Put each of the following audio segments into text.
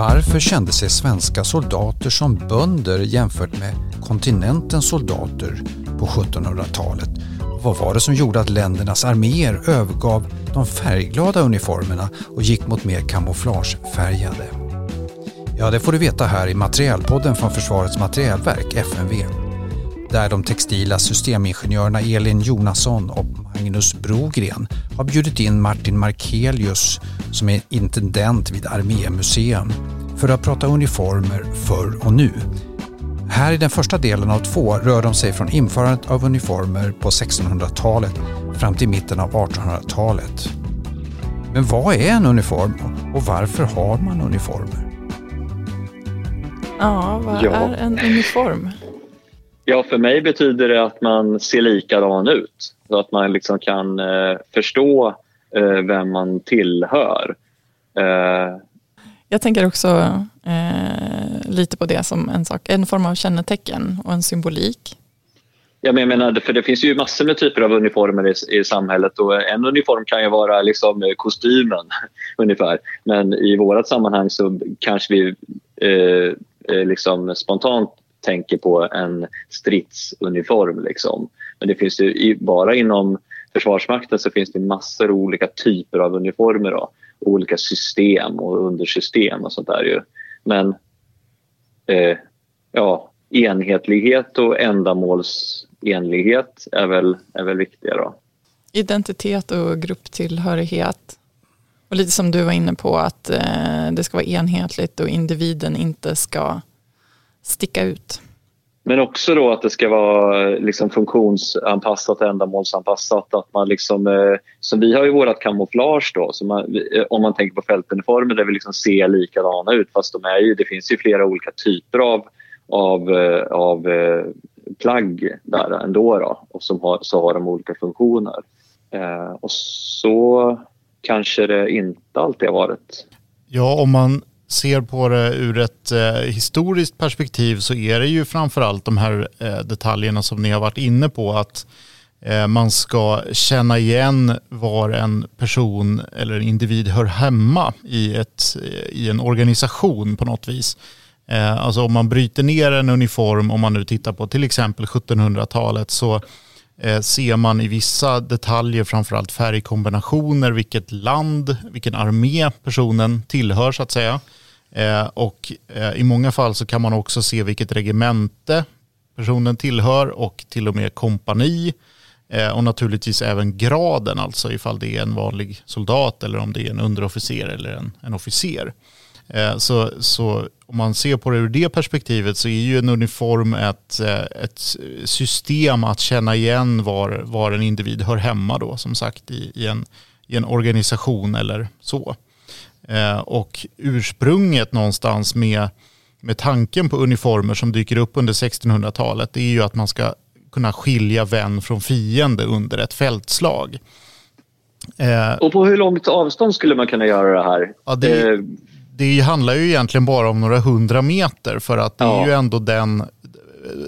Varför kände sig svenska soldater som bönder jämfört med kontinentens soldater på 1700-talet? Vad var det som gjorde att ländernas arméer övergav de färgglada uniformerna och gick mot mer kamouflagefärgade? Ja, det får du veta här i Materielpodden från Försvarets materielverk, FMV. Där de textila systemingenjörerna Elin Jonasson och Magnus Brogren har bjudit in Martin Markelius som är intendent vid Armémuseum för att prata uniformer förr och nu. Här i den första delen av två rör de sig från införandet av uniformer på 1600-talet fram till mitten av 1800-talet. Men vad är en uniform och varför har man uniformer? Ja, vad ja. är en uniform? Ja, för mig betyder det att man ser likadan ut. Så att man liksom kan eh, förstå eh, vem man tillhör. Eh. Jag tänker också eh, lite på det som en, sak, en form av kännetecken och en symbolik. Ja, men jag menar, för det finns ju massor med typer av uniformer i, i samhället och en uniform kan ju vara liksom kostymen ungefär. Men i vårt sammanhang så kanske vi eh, eh, liksom spontant tänker på en stridsuniform. Liksom. Men det finns ju bara inom Försvarsmakten så finns det massor av olika typer av uniformer. Då. Olika system och undersystem och sånt där ju. Men eh, ja, enhetlighet och ändamålsenlighet är väl, är väl viktiga då. Identitet och grupptillhörighet. Och lite som du var inne på att eh, det ska vara enhetligt och individen inte ska sticka ut. Men också då att det ska vara liksom funktionsanpassat, ändamålsanpassat. Att man liksom, eh, som vi har ju vårt kamouflage då, så man, eh, om man tänker på fältuniformer där vi liksom ser likadana ut fast de är ju, det finns ju flera olika typer av, av, eh, av plagg där ändå då, och som har, så har de olika funktioner. Eh, och så kanske det inte alltid har varit. Ja, om man ser på det ur ett eh, historiskt perspektiv så är det ju framförallt de här eh, detaljerna som ni har varit inne på att eh, man ska känna igen var en person eller en individ hör hemma i, ett, eh, i en organisation på något vis. Eh, alltså om man bryter ner en uniform, om man nu tittar på till exempel 1700-talet så eh, ser man i vissa detaljer, framförallt färgkombinationer, vilket land, vilken armé personen tillhör så att säga. Eh, och eh, i många fall så kan man också se vilket regemente personen tillhör och till och med kompani. Eh, och naturligtvis även graden, alltså ifall det är en vanlig soldat eller om det är en underofficer eller en, en officer. Eh, så, så om man ser på det ur det perspektivet så är ju en uniform ett, eh, ett system att känna igen var, var en individ hör hemma då, som sagt i, i, en, i en organisation eller så. Eh, och ursprunget någonstans med, med tanken på uniformer som dyker upp under 1600-talet är ju att man ska kunna skilja vän från fiende under ett fältslag. Eh, och på hur långt avstånd skulle man kunna göra det här? Ja, det, eh, det handlar ju egentligen bara om några hundra meter för att det ja. är ju ändå den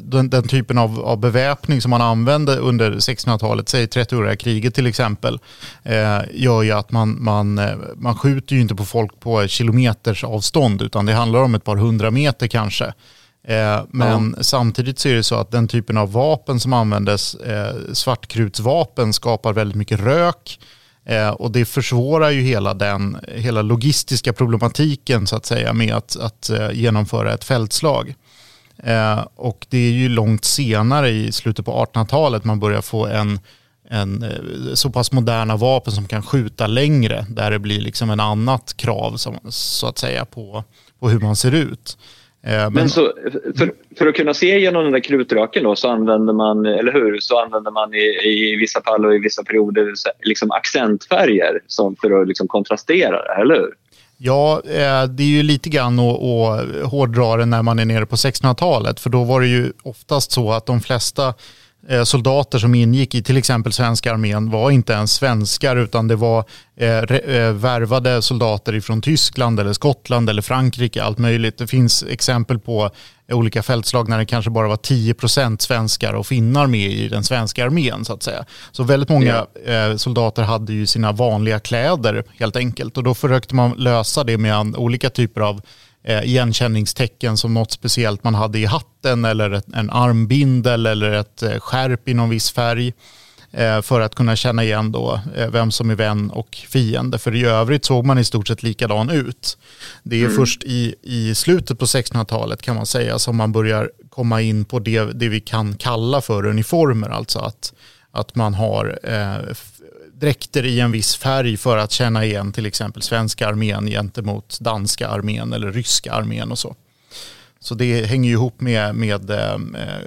den, den, typen av, av beväpning som man använde under 1600-talet, säg 30-åriga kriget till exempel, eh, gör ju att man, man, eh, man skjuter ju inte på folk på kilometers avstånd utan det handlar om ett par hundra meter kanske. Eh, men ja. samtidigt så är det så att den typen av vapen som användes, eh, svartkrutsvapen, skapar väldigt mycket rök. Eh, och det försvårar ju hela den hela logistiska problematiken så att säga med att, att eh, genomföra ett fältslag. Eh, och det är ju långt senare i slutet på 1800-talet man börjar få en, en eh, så pass moderna vapen som kan skjuta längre där det blir liksom en annat krav som, så att säga på, på hur man ser ut. Eh, men, Men så, för, för, att kunna se genom den där krutröken då, så använder man, eller hur, så använder man i, i vissa fall och i vissa perioder liksom accentfärger som för att liksom kontrastera det, eller hur? Ja, eh, det är ju lite grann att hårdra det när man är nere på 1600-talet. För då var det ju oftast så att de flesta soldater som ingick i till exempel svenska armén var inte ens svenskar utan det var eh, värvade soldater från Tyskland eller Skottland eller Frankrike, allt möjligt. Det finns exempel på olika fältslag när det kanske bara var 10% svenskar och finnar med i den svenska armén så att säga. Så väldigt många eh, soldater hade ju sina vanliga kläder helt enkelt och då försökte man lösa det med olika typer av eh, igenkänningstecken som något speciellt man hade i hatten eller en armbindel eller ett eh, skärp i någon viss färg eh, för att kunna känna igen då eh, vem som är vän och fiende. För i övrigt såg man i stort sett likadan ut. Det är mm. först i, i slutet på 1600-talet kan man säga som man börjar komma in på det, det vi kan kalla för uniformer. Alltså att, att man har eh, dräkter i en viss färg för att känna igen till exempel svenska armén gentemot danska armén eller ryska armén och så. Så det hänger ju ihop med, med eh,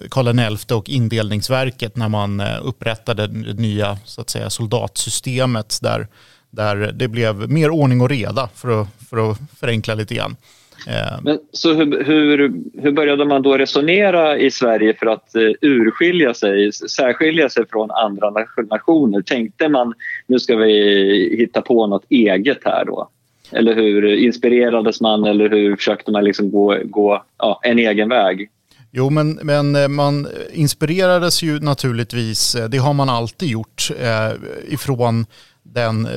Karl XI och indelningsverket när man eh, upprättade det nya så att säga, soldatsystemet där, där det blev mer ordning och reda för att, för att förenkla lite grann. Eh, Men, så hur, hur, hur började man då resonera i Sverige för att uh, urskilja sig, särskilja sig från andra nationer? Tänkte man nu ska vi hitta på något eget här då? Eller hur inspirerades man eller hur försökte man liksom gå, gå ja, en egen väg? Jo, men, men eh, man inspirerades ju naturligtvis, det har man alltid gjort, eh, ifrån den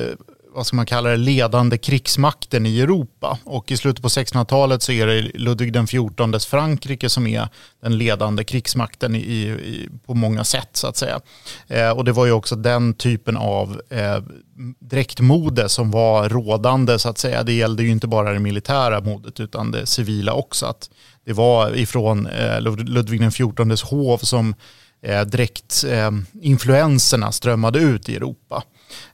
vad ska man kalla det, ledande krigsmakten i Europa. Och i slutet på 1600-talet så är det Ludvig den XIVs Frankrike som är den ledande krigsmakten i, i, på många sätt så att säga. Eh, och det var ju också den typen av eh, dräktmode som var rådande så att säga. Det gällde ju inte bara det militära modet utan det civila också. Att det var ifrån eh, Ludvig den XIVs hov som eh, dräktinfluenserna eh, strömmade ut i Europa.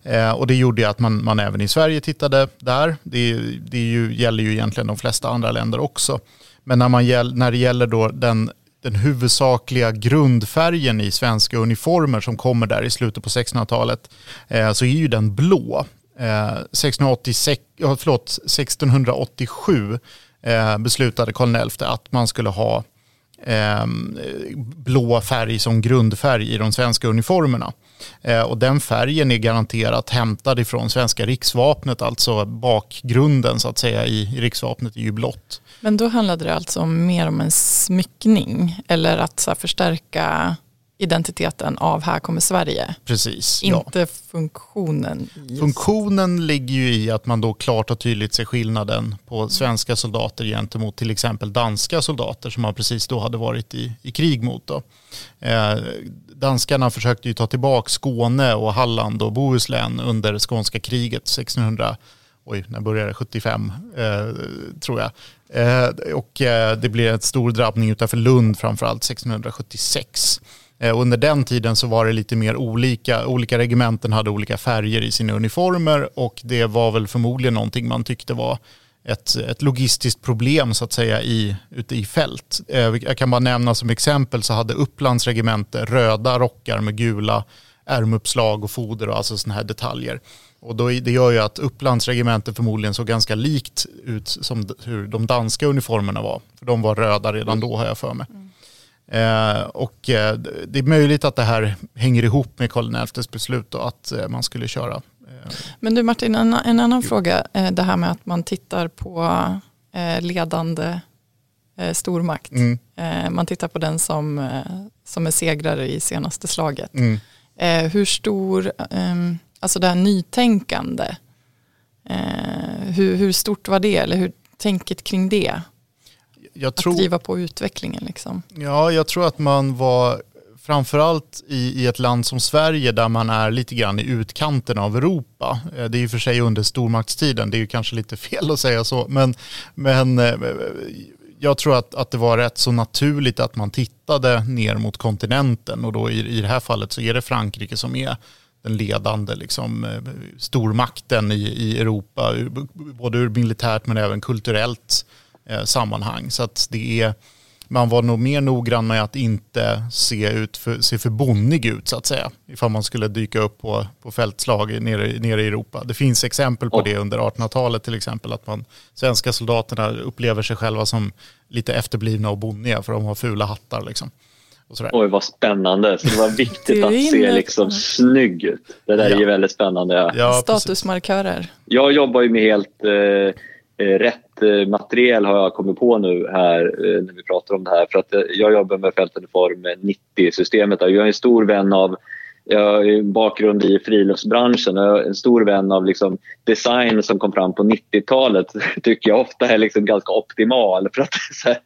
Eh, och det gjorde att man, man även i Sverige tittade där. Det, det ju, gäller ju egentligen de flesta andra länder också. Men när, man, när det gäller då den, den huvudsakliga grundfärgen i svenska uniformer som kommer där i slutet på 1600-talet eh, så är ju den blå. Eh, 1686, förlåt, 1687 eh, beslutade Karl XI att man skulle ha eh, blå färg som grundfärg i de svenska uniformerna. Eh, och den färgen är garanterat hämtad ifrån svenska riksvapnet, alltså bakgrunden så att säga i, i riksvapnet är ju blått. Men då handlade det alltså mer om en smyckning eller att så förstärka identiteten av här kommer Sverige. Precis. Inte ja. funktionen. Funktionen ligger ju i att man då klart och tydligt ser skillnaden på svenska soldater gentemot till exempel danska soldater som man precis då hade varit i, i krig mot. Då. Eh, danskarna försökte ju ta tillbaka Skåne och Halland och Bohuslän under skånska kriget 1600 oj, när började det? 75 eh, tror jag. Eh, och eh, det blev en stor drabbning utanför Lund framförallt 1676. Eh, under den tiden så var det lite mer olika, olika regementen hade olika färger i sina uniformer och det var väl förmodligen någonting man tyckte var ett, ett logistiskt problem så att säga i, ute i fält. Eh, jag kan bara nämna som exempel så hade Upplands regemente röda rockar med gula ärmuppslag och foder och alltså sådana här detaljer. Och då, det gör ju att Upplands regemente förmodligen såg ganska likt ut som hur de danska uniformerna var. För de var röda redan då har jag för mig. Mm. Eh, och eh, det är möjligt att det här hänger ihop med Karl XIs beslut då, att eh, man skulle köra. Eh. Men du Martin, en, en annan jo. fråga. Eh, det här med att man tittar på eh, ledande stormakt. Mm. man tittar på den som, som är segrare i senaste slaget. Mm. hur stor, ehm, alltså det här nytänkande, hur, hur stort var det? Eller hur tänket kring det? jag tror, att driva på utvecklingen liksom? Ja, jag tror att man var framförallt i, i ett land som Sverige där man är lite grann i utkanten av Europa. Eh, det är ju för sig under stormaktstiden, det är ju kanske lite fel att säga så, men, men eh, jag tror att, att det var rätt så naturligt att man tittade ner mot kontinenten och då i, i det här fallet så är det Frankrike som är den ledande liksom, eh, stormakten i, i Europa, både ur militärt men även kulturellt eh, sammanhang. Så att det är, man var nog mer noggrann med att inte se, ut för, se för bonnig ut så att säga. Ifall man skulle dyka upp på, på fältslag nere, nere i Europa. Det finns exempel på det under 1800-talet till exempel. Att man, svenska soldaterna upplever sig själva som lite efterblivna och bonniga för de har fula hattar. Liksom. Oj vad spännande, så det var viktigt att se liksom snygg ut. Det där ja. är ju väldigt spännande. Ja, Statusmarkörer. Jag jobbar ju med helt eh, Eh, rätt Eh, material har jag kommit på nu här eh, när vi pratar om det här. För att eh, jag jobbar med fältuniform 90-systemet. Jag är en stor vän av jag har bakgrund i friluftsbranschen och jag är en stor vän av liksom design som kom fram på 90-talet. tycker jag ofta är liksom ganska optimal. För att det är så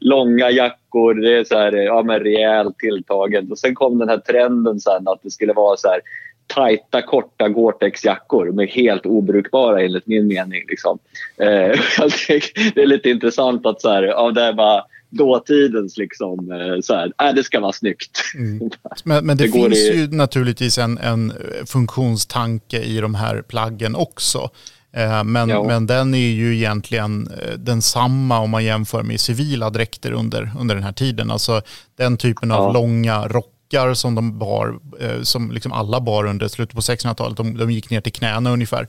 långa jackor, det är så här, ja, men rejält tilltaget. Och sen kom den här trenden sen att det skulle vara så här tajta, korta Gore-Tex-jackor. De är helt obrukbara enligt min mening. Liksom. Eh, det är lite intressant att så här, ja, det är bara dåtidens liksom, eh, så här, äh, det ska vara snyggt. Mm. Men, men, det, det finns i... ju naturligtvis en, en funktionstanke i de här plaggen också. Eh, men, ja. men den är ju egentligen eh, densamma om man jämför med civila dräkter under, under den här tiden. Alltså den typen av ja. långa rockar som de bar, som liksom alla bar under slutet på 1600-talet, de, de gick ner till knäna ungefär.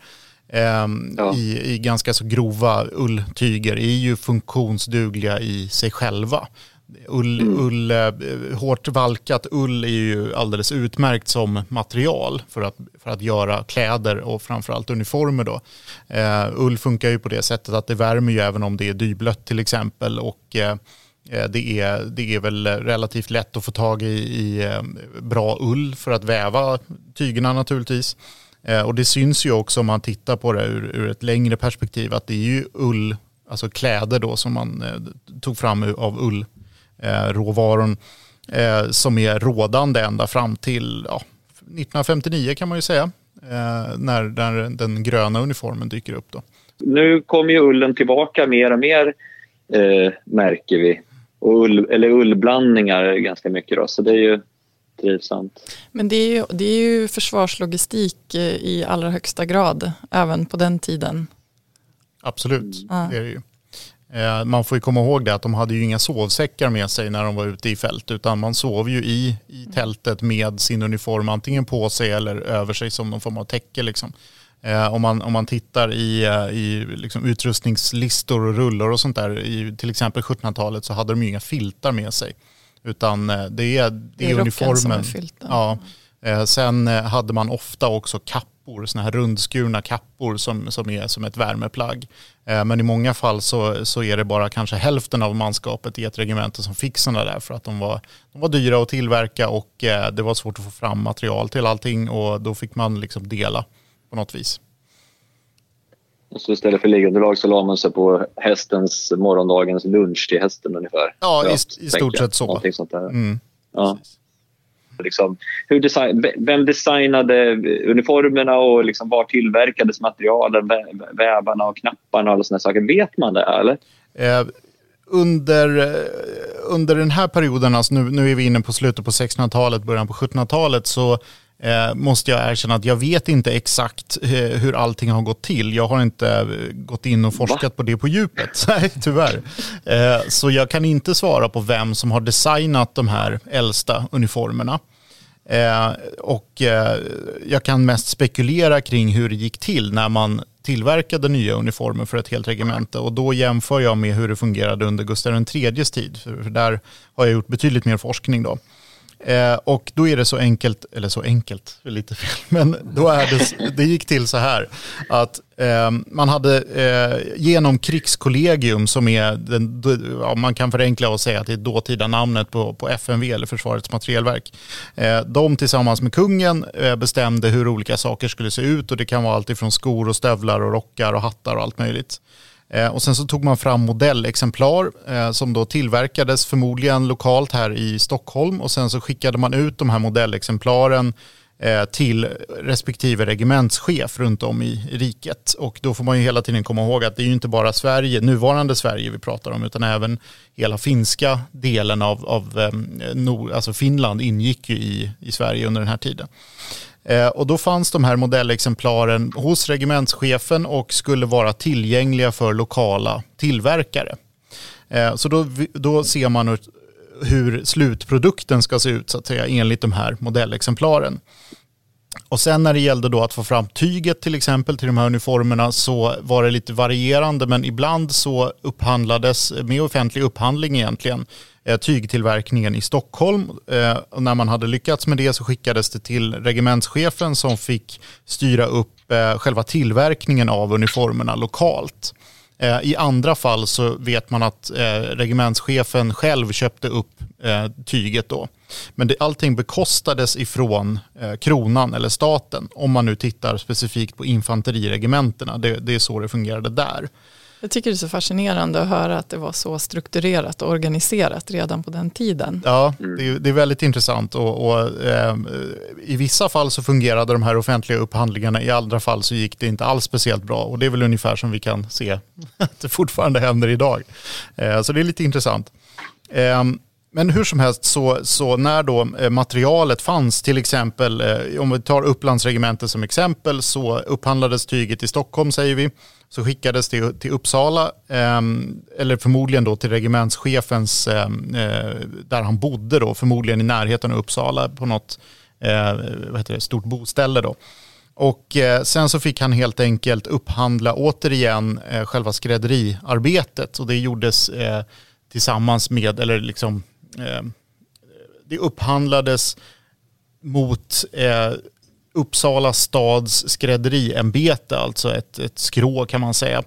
Ehm, ja. i, i ganska så grova ulltyger är ju funktionsdugliga i sig själva. Ull, mm. ull, eh, hårt valkat ull är ju alldeles utmärkt som material för att, för att göra kläder och framförallt uniformer. Då. Uh, ull funkar ju på det sättet att det värmer ju även om det är dyblött till exempel och uh, Eh, det är, det är väl relativt lätt att få tag i, i eh, bra ull för att väva tygerna naturligtvis. Eh, och det syns ju också om man tittar på det ur, ur, ett längre perspektiv att det är ju ull, alltså kläder då som man tog fram av ullråvaran som är rådande ända fram till ja, 1959 kan man ju säga. När, när den gröna uniformen dyker upp. Då. Nu kommer ju ullen tillbaka mer och mer eh, märker vi. Och ull, eller ullblandningar ganska mycket. Då, så det är ju trivsamt. Men det är, ju, det är ju försvarslogistik eh, i allra högsta grad, även på den tiden. Absolut, mm. det är det ju. Eh, man får ju komma ihåg det att de hade ju inga sovsäckar med sig när de var ute i fält utan man sov ju i, i tältet med sin uniform antingen på sig eller över sig som någon form av täcke. Liksom. Eh, om, man, om man tittar i, i liksom utrustningslistor och rullar och sånt där i till exempel 1700-talet så hade de ju inga filtar med sig. Utan eh, det är, det, det är, uniformen. Som är. Ja. Eh, sen eh, hade man ofta också kappor, sådana här rundskurna kappor som, som är som ett värmeplagg. Men i många fall så, så är det bara kanske hälften av manskapet i ett regemente som fick sådana där för att de var, de var dyra att tillverka och det var svårt att få fram material till allting och då fick man liksom dela på något vis. Och så istället för liggunderlag så la man sig på hästens morgondagens lunch till hästen ungefär. Ja, i, i stort sett så. Sånt där. Mm. Ja. Liksom, hur design, vem designade uniformerna och liksom var tillverkades materialen, vävarna och knapparna och sådana saker? Vet man det eller? Eh, under, eh, under den här perioden, alltså nu, nu är vi inne på slutet på 1600-talet, början på 1700-talet, så eh, måste jag erkänna att jag vet inte exakt eh, hur allting har gått till. Jag har inte eh, gått in och forskat Va? på det på djupet, Nej, tyvärr. Eh, så jag kan inte svara på vem som har designat de här äldsta uniformerna. Eh, och jag kan mest spekulera kring hur det gick till när man tillverkade nya uniformer för ett helt regemente och då jämför jag med hur det fungerade under Gustav IIIs tid, för där har jag gjort betydligt mer forskning då. Eh, och då är det så enkelt, eller så enkelt, lite fel, men då är det, det gick till så här att eh, man hade eh, genom krigskollegium som är, den, ja, man kan förenkla och säga att det är dåtida namnet på, på FMV eller Försvarets materielverk. Eh, de tillsammans med kungen eh, bestämde hur olika saker skulle se ut och det kan vara allt ifrån skor och stövlar och rockar och hattar och allt möjligt. Eh, och sen så tog man fram modellexemplar eh, som då tillverkades förmodligen lokalt här i Stockholm och sen så skickade man ut de här modellexemplaren eh, till respektive regementschef runt om i riket. Och då får man ju hela tiden komma ihåg att det är ju inte bara Sverige, nuvarande Sverige vi pratar om, utan även hela finska delen av, av alltså Finland ingick ju i, i Sverige under den här tiden. Eh, och då fanns de här modellexemplaren hos regementschefen och skulle vara tillgängliga för lokala tillverkare. Eh, så då, då ser man hur slutprodukten ska se ut så att säga enligt de här modellexemplaren. Och sen när det gällde då att få fram tyget till exempel till de här uniformerna så var det lite varierande men ibland så upphandlades med offentlig upphandling egentligen Eh, Eh, tygtillverkningen i Stockholm. Eh, och när man hade lyckats med det så skickades det till regementschefen som fick styra upp eh, själva tillverkningen av uniformerna lokalt. I andra fall så vet man att regementschefen själv köpte upp tyget då. Men det, allting bekostades ifrån eh, kronan eller staten om man nu tittar specifikt på infanteriregementena. Det, det är så det fungerade där. Jag tycker det är så fascinerande att höra att det var så strukturerat och organiserat redan på den tiden. Ja, det är, det är väldigt intressant och, och eh, i vissa fall så fungerade de här offentliga upphandlingarna, i andra fall så gick det inte alls speciellt bra och det är väl ungefär som vi kan se att det fortfarande händer idag. Eh, så det är lite intressant. Eh, men hur som helst, så, så när då eh, materialet fanns, till exempel, eh, om vi tar Upplandsregementet som exempel, så upphandlades tyget i Stockholm säger vi, så skickades det till Uppsala, ehm, eller förmodligen då till regementschefens, ehm, eh, där han bodde då, förmodligen i närheten av Uppsala på något vad heter det, stort boställe då. Och sen så fick han helt enkelt upphandla återigen själva skrädderiarbetet och det gjordes tillsammans med, eller liksom det upphandlades mot eh, Uppsala stads skrädderiämbete, alltså ett, ett skrå kan man säga.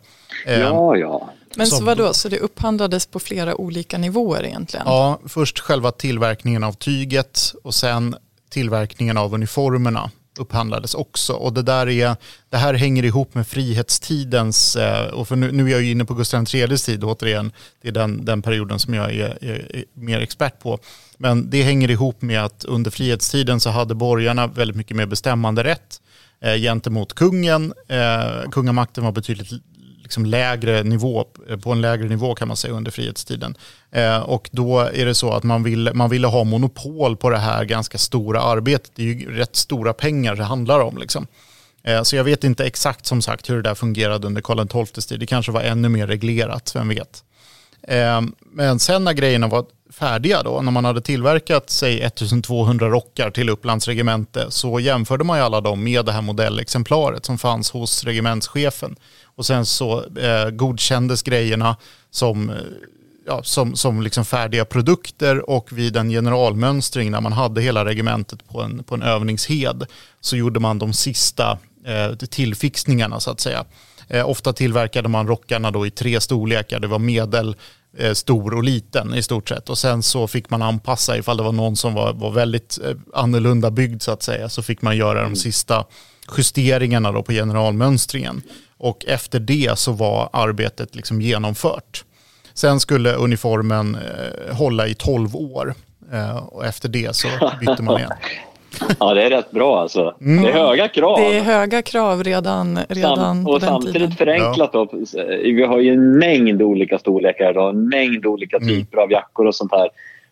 Eh, ja, ja. Men så vadå, så det upphandlades på flera olika nivåer egentligen? Ja, först själva tillverkningen av tyget och sen tillverkningen av uniformerna upphandlades också. Och det, där är, det här hänger ihop med frihetstidens, eh, och för nu, nu är jag ju inne på Gustav IIIs tid återigen, det är den, den perioden som jag är, är, är, mer expert på. Men det hänger ihop med att under frihetstiden så hade borgarna väldigt mycket mer bestämmande rätt eh, gentemot kungen. Eh, kungamakten var betydligt liksom lägre nivå, på en lägre nivå kan man säga under frihetstiden. Eh, och då är det så att man, ville man ville ha monopol på det här ganska stora arbetet. Det är ju rätt stora pengar det handlar om. Liksom. Eh, så jag vet inte exakt som sagt hur det där fungerade under Karl XIIs tid. Det kanske var ännu mer reglerat, vem vet. Eh, men sen när grejerna var färdiga då, när man hade tillverkat sig 1200 rockar till Upplands regemente så jämförde man ju alla dem med det här modellexemplaret som fanns hos regementschefen. Och sen så eh, godkändes grejerna som, eh, ja, som, som liksom färdiga produkter och vid en generalmönstring när man hade hela regementet på en, på en övningshed så gjorde man de sista eh, tillfixningarna så att säga. Eh, ofta tillverkade man rockarna då i tre storlekar. Det var medel, stor och liten i stort sett. Och sen så fick man anpassa ifall det var någon som var, var väldigt eh, annorlunda byggd så att säga. Så fick man göra de mm. sista justeringarna då på generalmönstringen. Och efter det så var arbetet liksom genomfört. Sen skulle uniformen eh, hålla i 12 år eh, och efter det så bytte man igen. Ja, det är rätt bra alltså. Mm. Det är höga krav. Det är höga krav redan, redan Sam, på den samtidigt tiden. förenklat då. Vi har ju en mängd olika storlekar idag, en mängd olika mm. typer mm. av jackor och sånt här.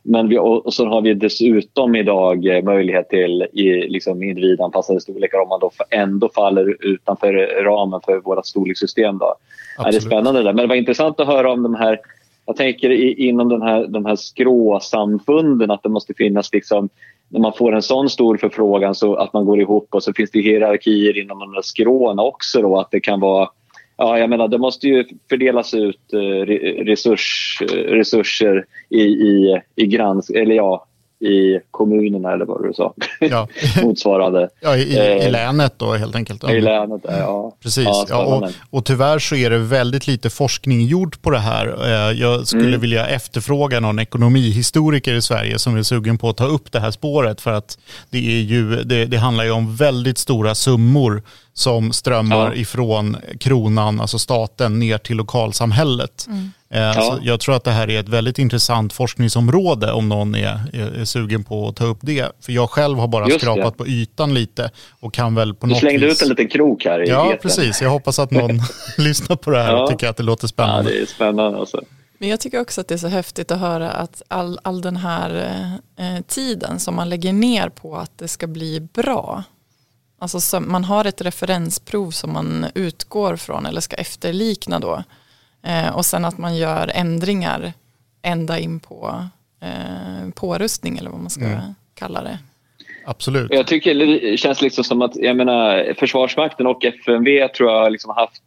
Men vi, och så har vi dessutom idag eh, möjlighet till i, liksom individanpassade storlekar om man då ändå faller utanför ramen för vårt storlekssystem. Då. Ja, det är spännande där. Men det var intressant att höra om de här jag tänker inom den här, de här skråsamfunden att det måste finnas liksom när man får en sån stor förfrågan så att man går ihop och så finns det hierarkier inom de där skråna också då att det kan vara Ja, jag menar det måste ju fördelas ut eh, resurs, eh, resurser i, i, i grans, eller ja, i kommunerna eller vad du sa. Ja. Motsvarande. Ja, i, i, eh, länet då helt enkelt. I länet, ja. Precis. Ja, ja, och, och tyvärr så är det väldigt lite forskning gjord på det här. Eh, jag skulle mm. vilja efterfråga någon ekonomihistoriker i Sverige som är sugen på att ta upp det här spåret för att det, är ju, det, det handlar ju om väldigt stora summor som strömmar ja. ifrån kronan, alltså staten, ner till lokalsamhället. Mm. Eh, ja. jag tror att det här är ett väldigt intressant forskningsområde om någon är, är, är sugen på att ta upp det. För jag själv har bara Just skrapat det. på ytan lite och kan väl på du något slängde vis... ut en liten krok här i Ja, eten. precis. Jag hoppas att någon lyssnar på det här ja. och tycker att det låter spännande. Ja, det är spännande alltså. Men jag tycker också att det är så häftigt att höra att all, all den här eh, tiden som man lägger ner på att det ska bli bra Alltså man har ett referensprov som man utgår från eller ska efterlikna då. Eh, och sen att man gör ändringar ända in på eh, pårustning eller vad man ska mm. kalla det. Absolut. Jag tycker det känns liksom som att jag menar, Försvarsmakten och FMV tror jag har liksom haft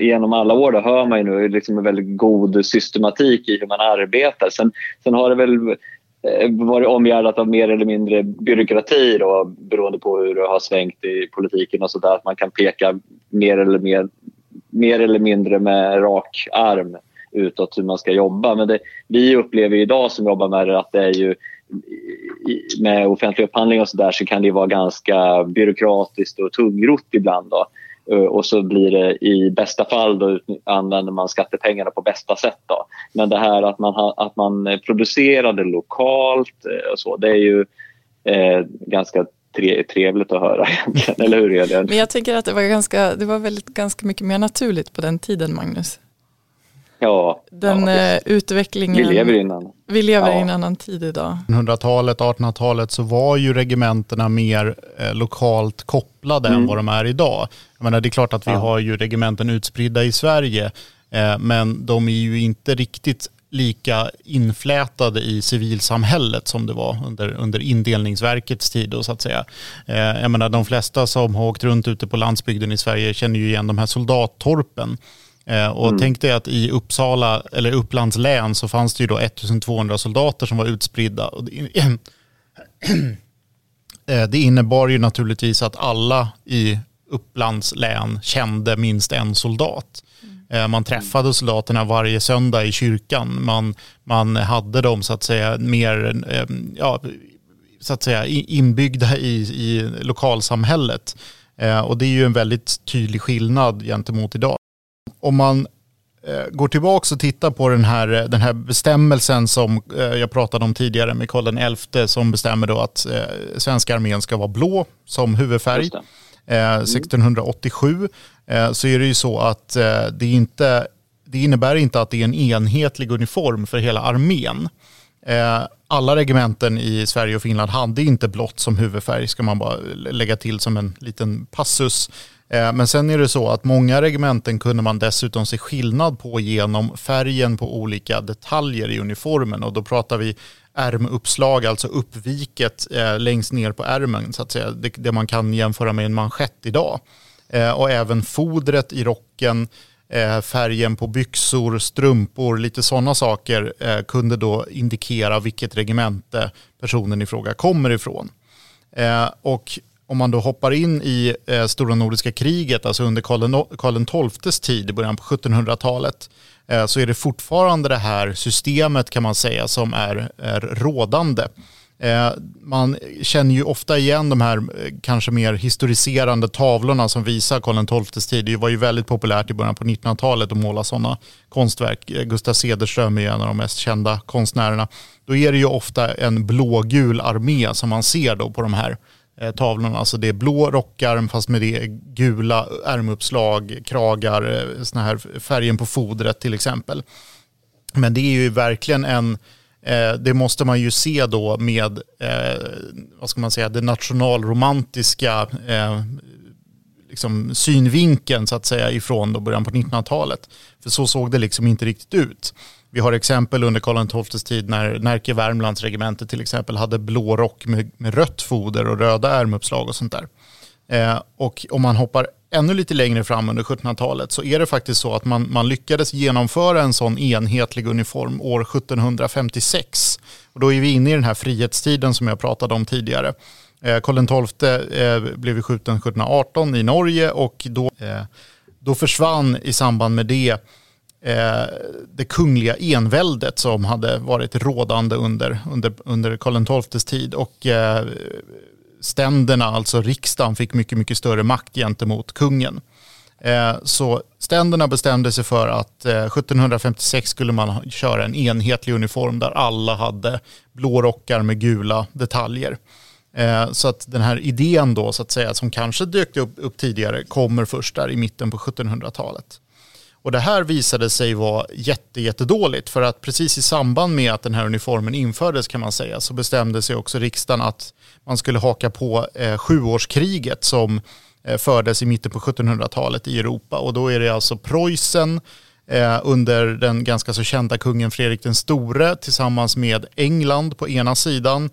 genom alla år, då hör man ju nu liksom en väldigt god systematik i hur man arbetar. Sen, sen har det väl Eh, varit omgärdat av mer eller mindre byråkrati då, beroende på hur det har svängt i politiken och sådär. Att man kan peka mer eller mer, mer eller mindre med rak arm utåt hur man ska jobba. Men det, vi upplever idag som jobbar med det att det är ju med offentlig upphandling och så där så kan det vara ganska byråkratiskt och tungrott ibland. Då. Eh, och så blir det i bästa fall då använder man skattepengarna på bästa sätt. Då. Men det här att man, att man producerar det lokalt eh, och så, det är ju eh, ganska trevligt att höra egentligen, eller hur Elin? Men jag tänker att det var, ganska, det var väldigt, ganska mycket mer naturligt på den tiden, Magnus. Ja, den ja, utvecklingen. Vi lever i en annan, vi lever ja. i en annan tid idag. 1800-talet, 1800-talet så var ju regementena mer eh, lokalt kopplade mm. än vad de är idag. Jag menar, det är klart att vi ja. har ju regementen utspridda i Sverige, eh, men de är ju inte riktigt lika inflätade i civilsamhället som det var under, under indelningsverkets tid. Då, så att säga. Eh, jag menar, de flesta som har åkt runt ute på landsbygden i Sverige känner ju igen de här soldattorpen Eh, och mm. tänk dig att i Uppsala, eller Upplands län så fanns det ju då 1200 soldater som var utspridda. Eh, det innebar ju naturligtvis att alla i Upplands län kände minst en soldat. Mm. Man träffade soldaterna varje söndag i kyrkan. Man, man hade dem så att säga mer ja, så att säga, inbyggda i, i lokalsamhället. Och det är ju en väldigt tydlig skillnad gentemot idag om man eh, går tillbaka och tittar på den här, den här bestämmelsen som eh, jag pratade om tidigare med Karl XI som bestämmer då att eh, svenska armén ska vara blå som huvudfärg. Mm. 1687 Eh, så är det ju så att eh, det, inte, det innebär inte att det är en enhetlig uniform för hela armén. Eh, alla regementen i Sverige och Finland hade inte blått som huvudfärg, ska man bara lägga till som en liten passus. Men sen är det så att många regementen kunde man dessutom se skillnad på genom färgen på olika detaljer i uniformen och då pratar vi ärmuppslag, alltså uppviket eh, längst ner på ärmen, så att säga, det, det, man kan jämföra med en manschett idag. Eh, och även fodret i rocken, eh, färgen på byxor, strumpor, lite sådana saker eh, kunde då indikera vilket regemente personen i fråga kommer ifrån. Och om man då hoppar in i Stora Nordiska kriget, alltså under Karl XIIs tid i början på 1700-talet, så är det fortfarande det här systemet kan man säga som är, är rådande. Eh, man känner ju ofta igen de här eh, kanske mer historiserande tavlorna som visar Karl XIIs tid. Det var ju väldigt populärt i början på 1900-talet att måla sådana konstverk. Eh, Gustav Cederström är en av de mest kända konstnärerna. Då är det ju ofta en blågul armé som man ser då på de här tavlorna. Alltså det är blå rockarm fast med det gula ärmuppslag, kragar, såna här färgen på fodret till exempel. Men det är ju verkligen en, Eh, det måste man ju se då med, eh, vad ska man säga, det nationalromantiska eh, liksom synvinkeln så att säga ifrån då början på 1900-talet. För så såg det liksom inte riktigt ut. Vi har exempel under Karl XIIs tid när Närke Värmlands regemente till exempel hade blå rock med, med rött foder och röda ärmuppslag och sånt där. Eh, och om man hoppar ännu lite längre fram under 1700-talet så är det faktiskt så att man, man lyckades genomföra en sån enhetlig uniform år 1756. Och då är vi inne i den här frihetstiden som jag pratade om tidigare. Eh, Karl XII eh, blev skjuten 1718 i Norge och då, eh, då försvann i samband med det eh, det kungliga enväldet som hade varit rådande under, under, under Karl XIIs tid. Och eh, ständerna, alltså riksdagen, fick mycket, mycket större makt gentemot kungen. Eh, så ständerna bestämde sig för att eh, 1756 skulle man köra en enhetlig uniform där alla hade blå rockar med gula detaljer. Eh, så att den här idén då så att säga som kanske dök upp, upp tidigare kommer först där i mitten på 1700-talet. Och det här visade sig vara jätte, jättedåligt för att precis i samband med att den här uniformen infördes kan man säga så bestämde sig också riksdagen att man skulle haka på eh, sjuårskriget som eh, fördes i mitten på 1700-talet i Europa. Och då är det alltså Preussen eh, under den ganska så kända kungen Fredrik den store tillsammans med England på ena sidan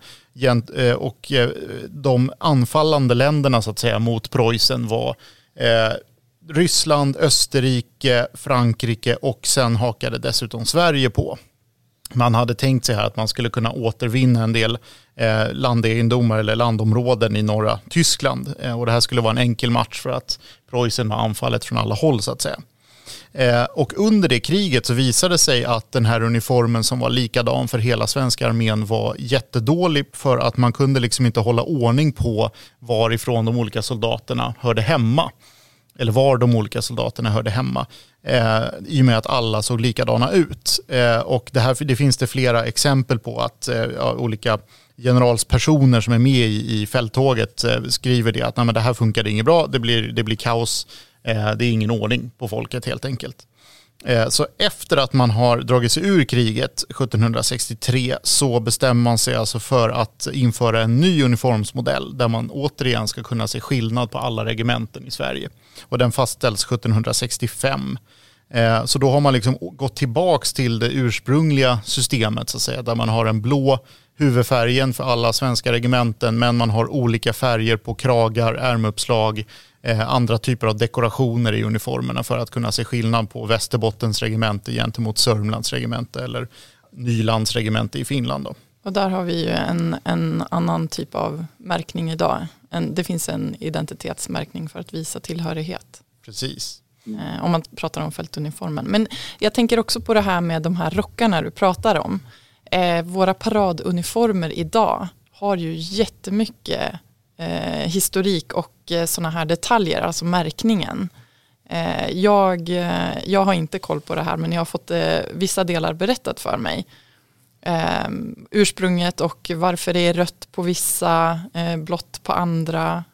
eh, och eh, de anfallande länderna så att säga mot Preussen var eh, Ryssland, Österrike, Frankrike och sen hakade dessutom Sverige på. Man hade tänkt sig här att man skulle kunna återvinna en del eh, landegendomar eller landområden i norra Tyskland. Eh, och det här skulle vara en enkel match för att Preussen var anfallet från alla håll så att säga. Eh, och under det kriget så visade det sig att den här uniformen som var likadan för hela svenska armén var jättedålig för att man kunde liksom inte hålla ordning på varifrån de olika soldaterna hörde hemma. Eller var de olika soldaterna hörde hemma. Eh, I och med att alla såg likadana ut. Eh, och det, här, det finns det flera exempel på att eh, olika generalspersoner som är med i, i fälttåget eh, skriver det att Nej, men det här funkade inget bra, det blir, det blir kaos, eh, det är ingen ordning på folket helt enkelt. Eh, så efter att man har dragit sig ur kriget 1763 så bestämmer man sig alltså för att införa en ny uniformsmodell där man återigen ska kunna se skillnad på alla regementen i Sverige. Och den fastställs 1765. Eh, så då har man liksom gått tillbaka till det ursprungliga systemet så att säga, där man har en blå huvudfärgen för alla svenska regementen men man har olika färger på kragar, ärmuppslag, eh, andra typer av dekorationer i uniformerna för att kunna se skillnad på Västerbottens regemente gentemot Sörmlands regemente eller Nylands regemente i Finland. Då. Och där har vi ju en, en annan typ av märkning idag. En, det finns en identitetsmärkning för att visa tillhörighet. Precis. Eh, om man pratar om fältuniformen. Men jag tänker också på det här med de här rockarna du pratar om eh, våra paraduniformer idag har ju jättemycket eh, historik och eh, sådana här detaljer, alltså märkningen. Jag, jag har inte koll på det här men jag har fått vissa delar berättat för mig. Eh, ursprunget och varför det är rött på vissa, eh, blått på andra.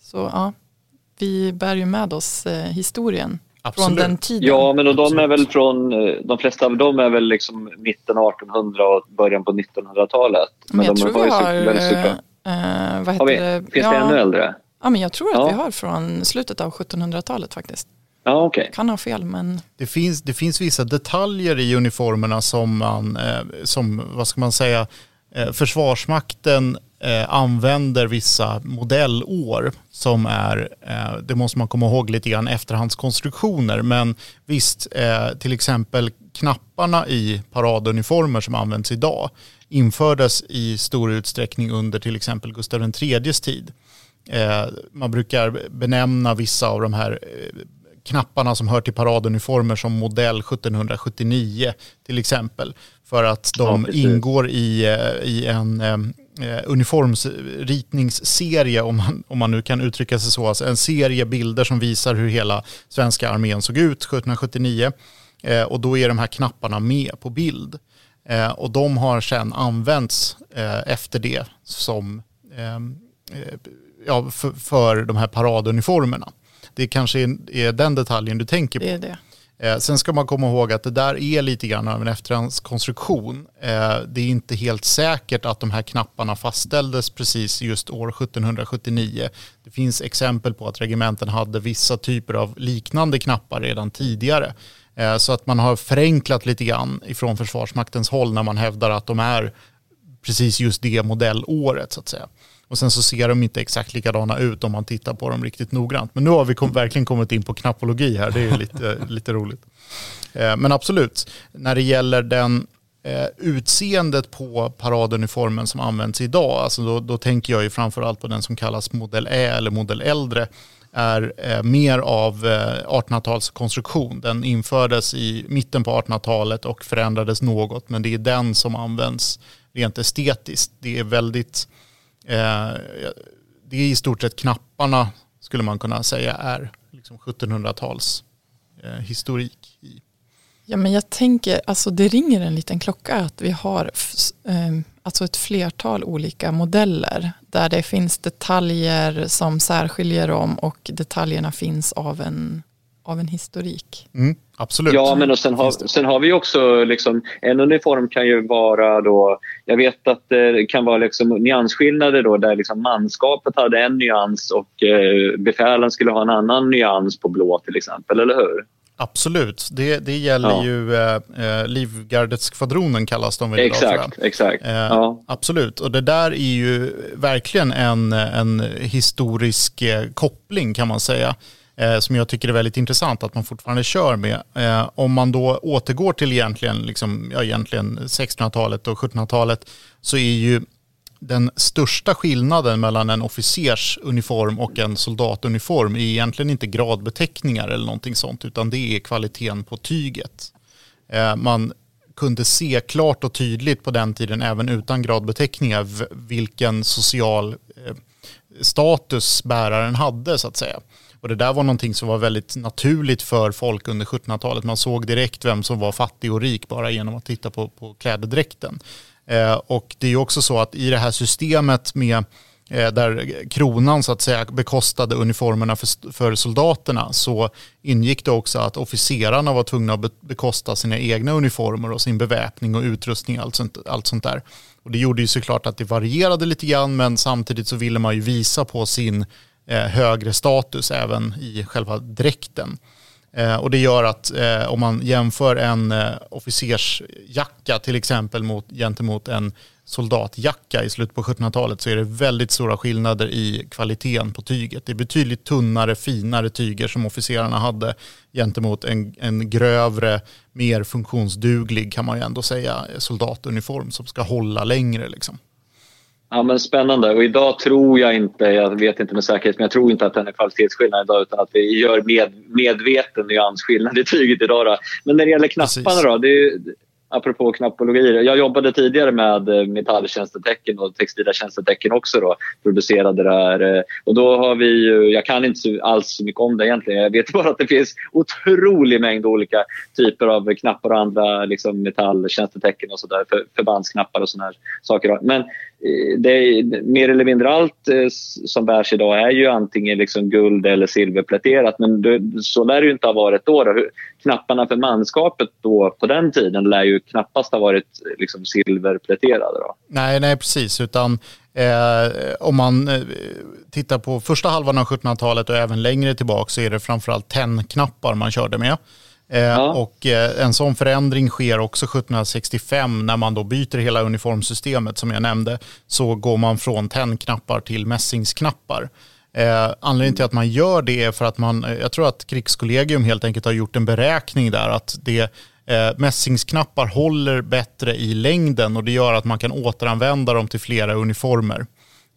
så ja, vi bär ju med oss historien Absolut. från den tiden. Ja, men och de är väl från, eh, de flesta av dem är väl liksom mitten av 1800 och början på 1900-talet. Men, men jag de tror vi har, äh, vad heter vi, det? Finns ja, det ännu äldre? Ja, men jag tror att ja. vi har från slutet av 1700-talet faktiskt. Ja, okay. Kan ha fel men... Det finns, det finns vissa detaljer i uniformerna som man, eh, som, vad ska man säga, eh, Försvarsmakten eh, använder vissa modellår som är, eh, det måste man komma ihåg lite grann, efterhandskonstruktioner. Men visst, eh, till exempel knapparna i paraduniformer som används idag infördes i stor utsträckning under till exempel Gustav IIIs tid. Eh, man brukar benämna vissa av de här knapparna som hör till paraduniformer som modell 1779 till exempel. För att de ja, ingår i, eh, i en eh, uniformsritningsserie, om man, om man nu kan uttrycka sig så. Alltså en serie bilder som visar hur hela svenska armén såg ut 1779. Eh, och då är de här knapparna med på bild. Eh, och de har sedan använts eh, efter det som eh, ja, för, för de här paraduniformerna. Det kanske är, den detaljen du tänker på. Det är det. Eh, sen ska man komma ihåg att det där är lite grann av en efterhandskonstruktion. Eh, det är inte helt säkert att de här knapparna fastställdes precis just år 1779. Det finns exempel på att regementen hade vissa typer av liknande knappar redan tidigare. Eh, så att man har förenklat lite grann ifrån Försvarsmaktens håll när man hävdar att de är precis just det modellåret så att säga. Och sen så ser de inte exakt likadana ut om man tittar på dem riktigt noggrant. Men nu har vi kom, verkligen kommit in på knappologi här, det är lite, lite roligt. Eh, men absolut, när det gäller den eh, utseendet på paraduniformen som används idag, alltså då, då tänker jag ju framförallt på den som kallas modell Ä eller modell äldre, är eh, mer av eh, 1800-talskonstruktion. Den infördes i mitten på 1800-talet och förändrades något, men det är den som används rent estetiskt. Det är väldigt det är i stort sett knapparna skulle man kunna säga är liksom 1700-tals eh, historik. Ja, men jag tänker, alltså det ringer en liten klocka att vi har eh, alltså ett flertal olika modeller där det finns detaljer som särskiljer dem och detaljerna finns av en av en historik. Mm, absolut. Ja, men och sen, har, sen har vi också liksom, en uniform kan ju vara då, jag vet att det kan vara liksom nyansskillnader då där liksom manskapet hade en nyans och eh, befälen skulle ha en annan nyans på blå till exempel, eller hur? Absolut, det, det gäller ja. ju eh, eh Livgardetskvadronen kallas de väl idag Exakt, exakt. Eh, ja. Absolut, och det där är ju verkligen en, en historisk eh, koppling kan man säga eh, som jag tycker är väldigt intressant att man fortfarande kör med. Eh, om man då återgår till egentligen, liksom, ja, egentligen 1600-talet och 1700-talet så är ju den största skillnaden mellan en officersuniform och en soldatuniform är egentligen inte gradbeteckningar eller någonting sånt, utan det är kvaliteten på tyget. Eh, man kunde se klart och tydligt på den tiden, även utan gradbeteckningar, vilken social eh, status bäraren hade så att säga. Och det där var någonting som var väldigt naturligt för folk under 1700-talet. Man såg direkt vem som var fattig och rik bara genom att titta på, på klädedräkten. Eh, och det är också så att i det här systemet med eh, där kronan så att säga bekostade uniformerna för, för soldaterna så ingick det också att officerarna var tvungna att bekosta sina egna uniformer och sin beväpning och utrustning och allt sånt, allt sånt där. Och det gjorde ju såklart att det varierade lite grann men samtidigt så ville man ju visa på sin Eh, högre status även i själva dräkten. Eh, och det gör att eh, om man jämför en eh, officersjacka till exempel mot, gentemot en soldatjacka i slutet på 1700-talet så är det väldigt stora skillnader i kvaliteten på tyget. Det är betydligt tunnare, finare tyger som officerarna hade gentemot en, en grövre, mer funktionsduglig kan man ju ändå säga soldatuniform som ska hålla längre. Liksom. Ja, men spännande. Och idag tror jag inte, jag vet inte med säkerhet, men jag tror inte att den är kvalitetsskillnad idag utan att vi gör med, medveten nyansskillnad i tyget idag. Då. Men när det gäller knapparna Precis. då, det, apropå knappologi. Jag jobbade tidigare med eh, metalltjänstetecken och textila tjänstetecken också. Då, producerade det här. Eh, och då har vi jag kan inte alls så mycket om det egentligen. Jag vet bara att det finns otrolig mängd olika typer av knappar och andra liksom, metalltjänstetecken och sådär. För, förbandsknappar och sådana saker. Men eh, det är, mer eller mindre allt som bärs idag är ju antingen liksom guld eller silverpläterat. Men det, så lär det ju inte ha varit då. då. Knapparna för manskapet då på den tiden lär ju knappast ha varit liksom silverpläterade. Då. Nej, nej precis. Utan eh, om man eh, tittar på första halvan av 1700-talet och även längre tillbaka så är det framförallt tennknappar man körde med. Eh, ja. Och eh, en sån förändring sker också 1765 när man då byter hela uniformsystemet som jag nämnde. Så går man från tennknappar till mässingsknappar. Eh, anledningen till att man gör det är för att man, eh, jag tror att krigskollegium helt enkelt har gjort en beräkning där att det Eh, mässingsknappar håller bättre i längden och det gör att man kan återanvända dem till flera uniformer.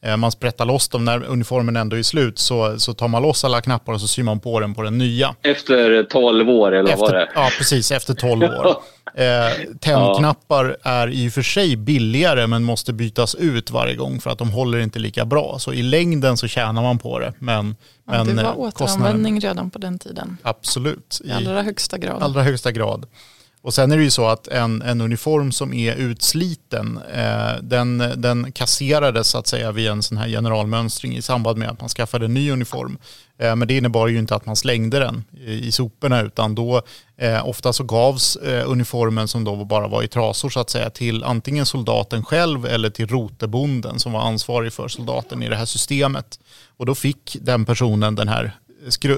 Eh, man sprättar loss dem när uniformen ändå är slut så, så tar man loss alla knappar och så syr man på den på den nya. Efter 12 år eller efter, vad var det? Ja, precis. Efter 12 år. Eh, tändknappar är i och för sig billigare men måste bytas ut varje gång för att de håller inte lika bra. Så i längden så tjänar man på det. Men, ja, men det var återanvändning kostnaden... redan på den tiden. Absolut. I allra högsta grad. allra högsta grad. Och sen är det ju så att en, en uniform som är utsliten, eh, den, den kasserades så att säga vid en sån här generalmönstring i samband med att man skaffade en ny uniform. Eh, men det innebar ju inte att man slängde den i, i soporna utan då eh, ofta så gavs eh, uniformen som då bara var i trasor så att säga till antingen soldaten själv eller till rotebonden som var ansvarig för soldaten i det här systemet. Och då fick den personen den här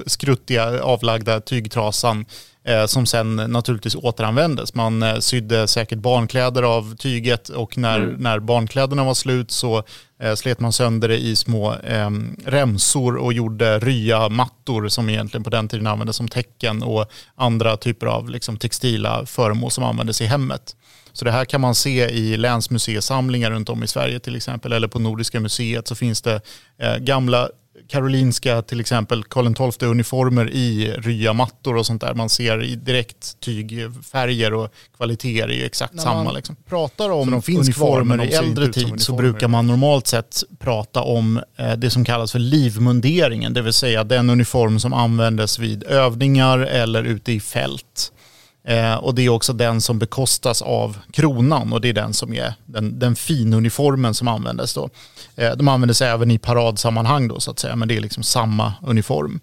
skruttiga avlagda tygtrasan eh, som sen naturligtvis återanvändes. Man eh, sydde säkert barnkläder av tyget och när, mm. när barnkläderna var slut så eh, slet man sönder det i små eh, remsor och gjorde rya mattor som egentligen på den tiden användes som tecken och andra typer av liksom, textila föremål som användes i hemmet. Så det här kan man se i länsmuseisamlingar runt om i Sverige till exempel eller på Nordiska museet så finns det eh, gamla karolinska till exempel Karl XII uniformer i rya mattor och sånt där. Man ser direkt tygfärger och kvaliteter är ju exakt När samma. Man liksom. pratar om de finns uniformer i äldre tid så brukar man normalt sett prata om eh, det som kallas för livmunderingen, det vill säga den uniform som användes vid övningar eller ute i fält. Eh, och det är också den som bekostas av kronan och det är den som är den, den finuniformen som användes då. Eh, de användes även i paradsammanhang då så att säga, men det är liksom samma uniform.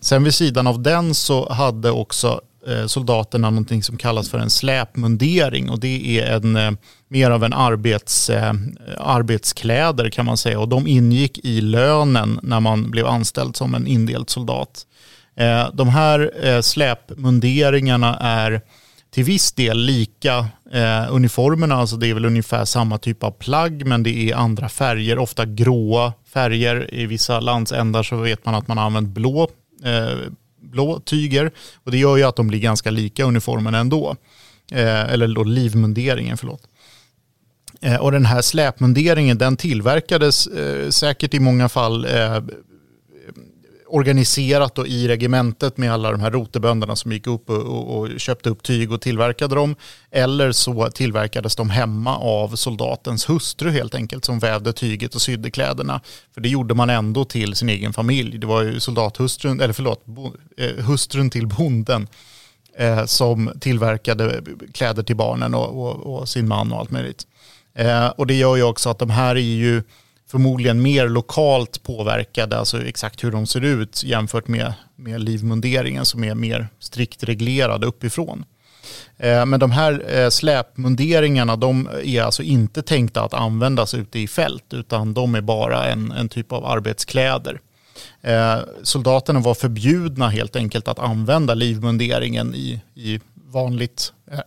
Sen vid sidan av den så hade också eh, soldaterna någonting som kallas för en släpmundering och det är en eh, mer av en arbets, eh, arbetskläder kan man säga och de ingick i lönen när man blev anställd som en indelt soldat. Eh, de här eh, släpmunderingarna är till viss del lika eh, uniformerna, alltså det är väl ungefär samma typ av plagg men det är andra färger, ofta gråa färger. I vissa landsändar så vet man att man har använt blå, eh, blå tyger och det gör ju att de blir ganska lika uniformen ändå. Eh, eller då livmunderingen, förlåt. Eh, och den här släpmunderingen den tillverkades eh, säkert i många fall organiserat då i regementet med alla de här rotebönderna som gick upp och, och, och, köpte upp tyg och tillverkade dem. Eller så tillverkades de hemma av soldatens hustru helt enkelt som vävde tyget och sydde kläderna. För det gjorde man ändå till sin egen familj. Det var ju soldathustrun, eller förlåt, bo, eh, hustrun till bonden eh, som tillverkade kläder till barnen och, och, och sin man och allt möjligt. Eh, och det gör ju också att de här är ju förmodligen mer lokalt påverkade, alltså exakt hur de ser ut jämfört med, med livmunderingen som är mer strikt reglerad uppifrån. Eh, men de här eh, släpmunderingarna de är alltså inte tänkta att användas ute i fält utan de är bara en, en typ av arbetskläder. Eh, soldaterna var förbjudna helt enkelt att använda livmunderingen i, i vanligt eh,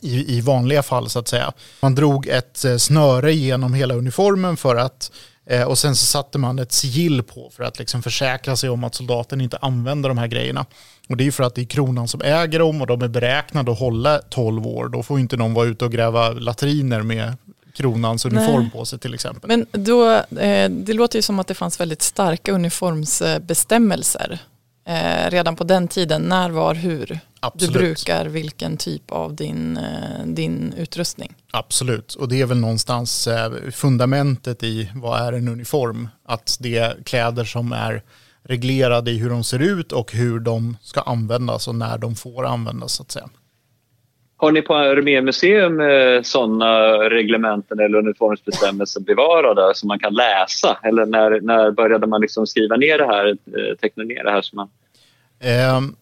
i, i vanliga fall så att säga. Man drog ett eh, snöre genom hela uniformen för att eh, och sen så satte man ett sigill på för att liksom försäkra sig om att soldaten inte använder de här grejerna. Och det är för att det är kronan som äger dem och de är beräknade att hålla 12 år. Då får inte någon vara ute och gräva latriner med kronans uniform Nej. på sig till exempel. Men då, eh, det låter ju som att det fanns väldigt starka uniformsbestämmelser eh, redan på den tiden. När, var, hur Absolut. du brukar vilken typ av din, eh, din utrustning. Absolut, och det är väl någonstans eh, fundamentet i vad är en uniform. Att det är kläder som är reglerade i hur de ser ut och hur de ska användas och när de får användas så att säga. Har ni på Armémuseum eh, sådana reglementen eller uniformsbestämmelser bevarade som man kan läsa? Eller när, när började man liksom skriva ner det här, eh, teckna ner det här? Som man... Ehm, um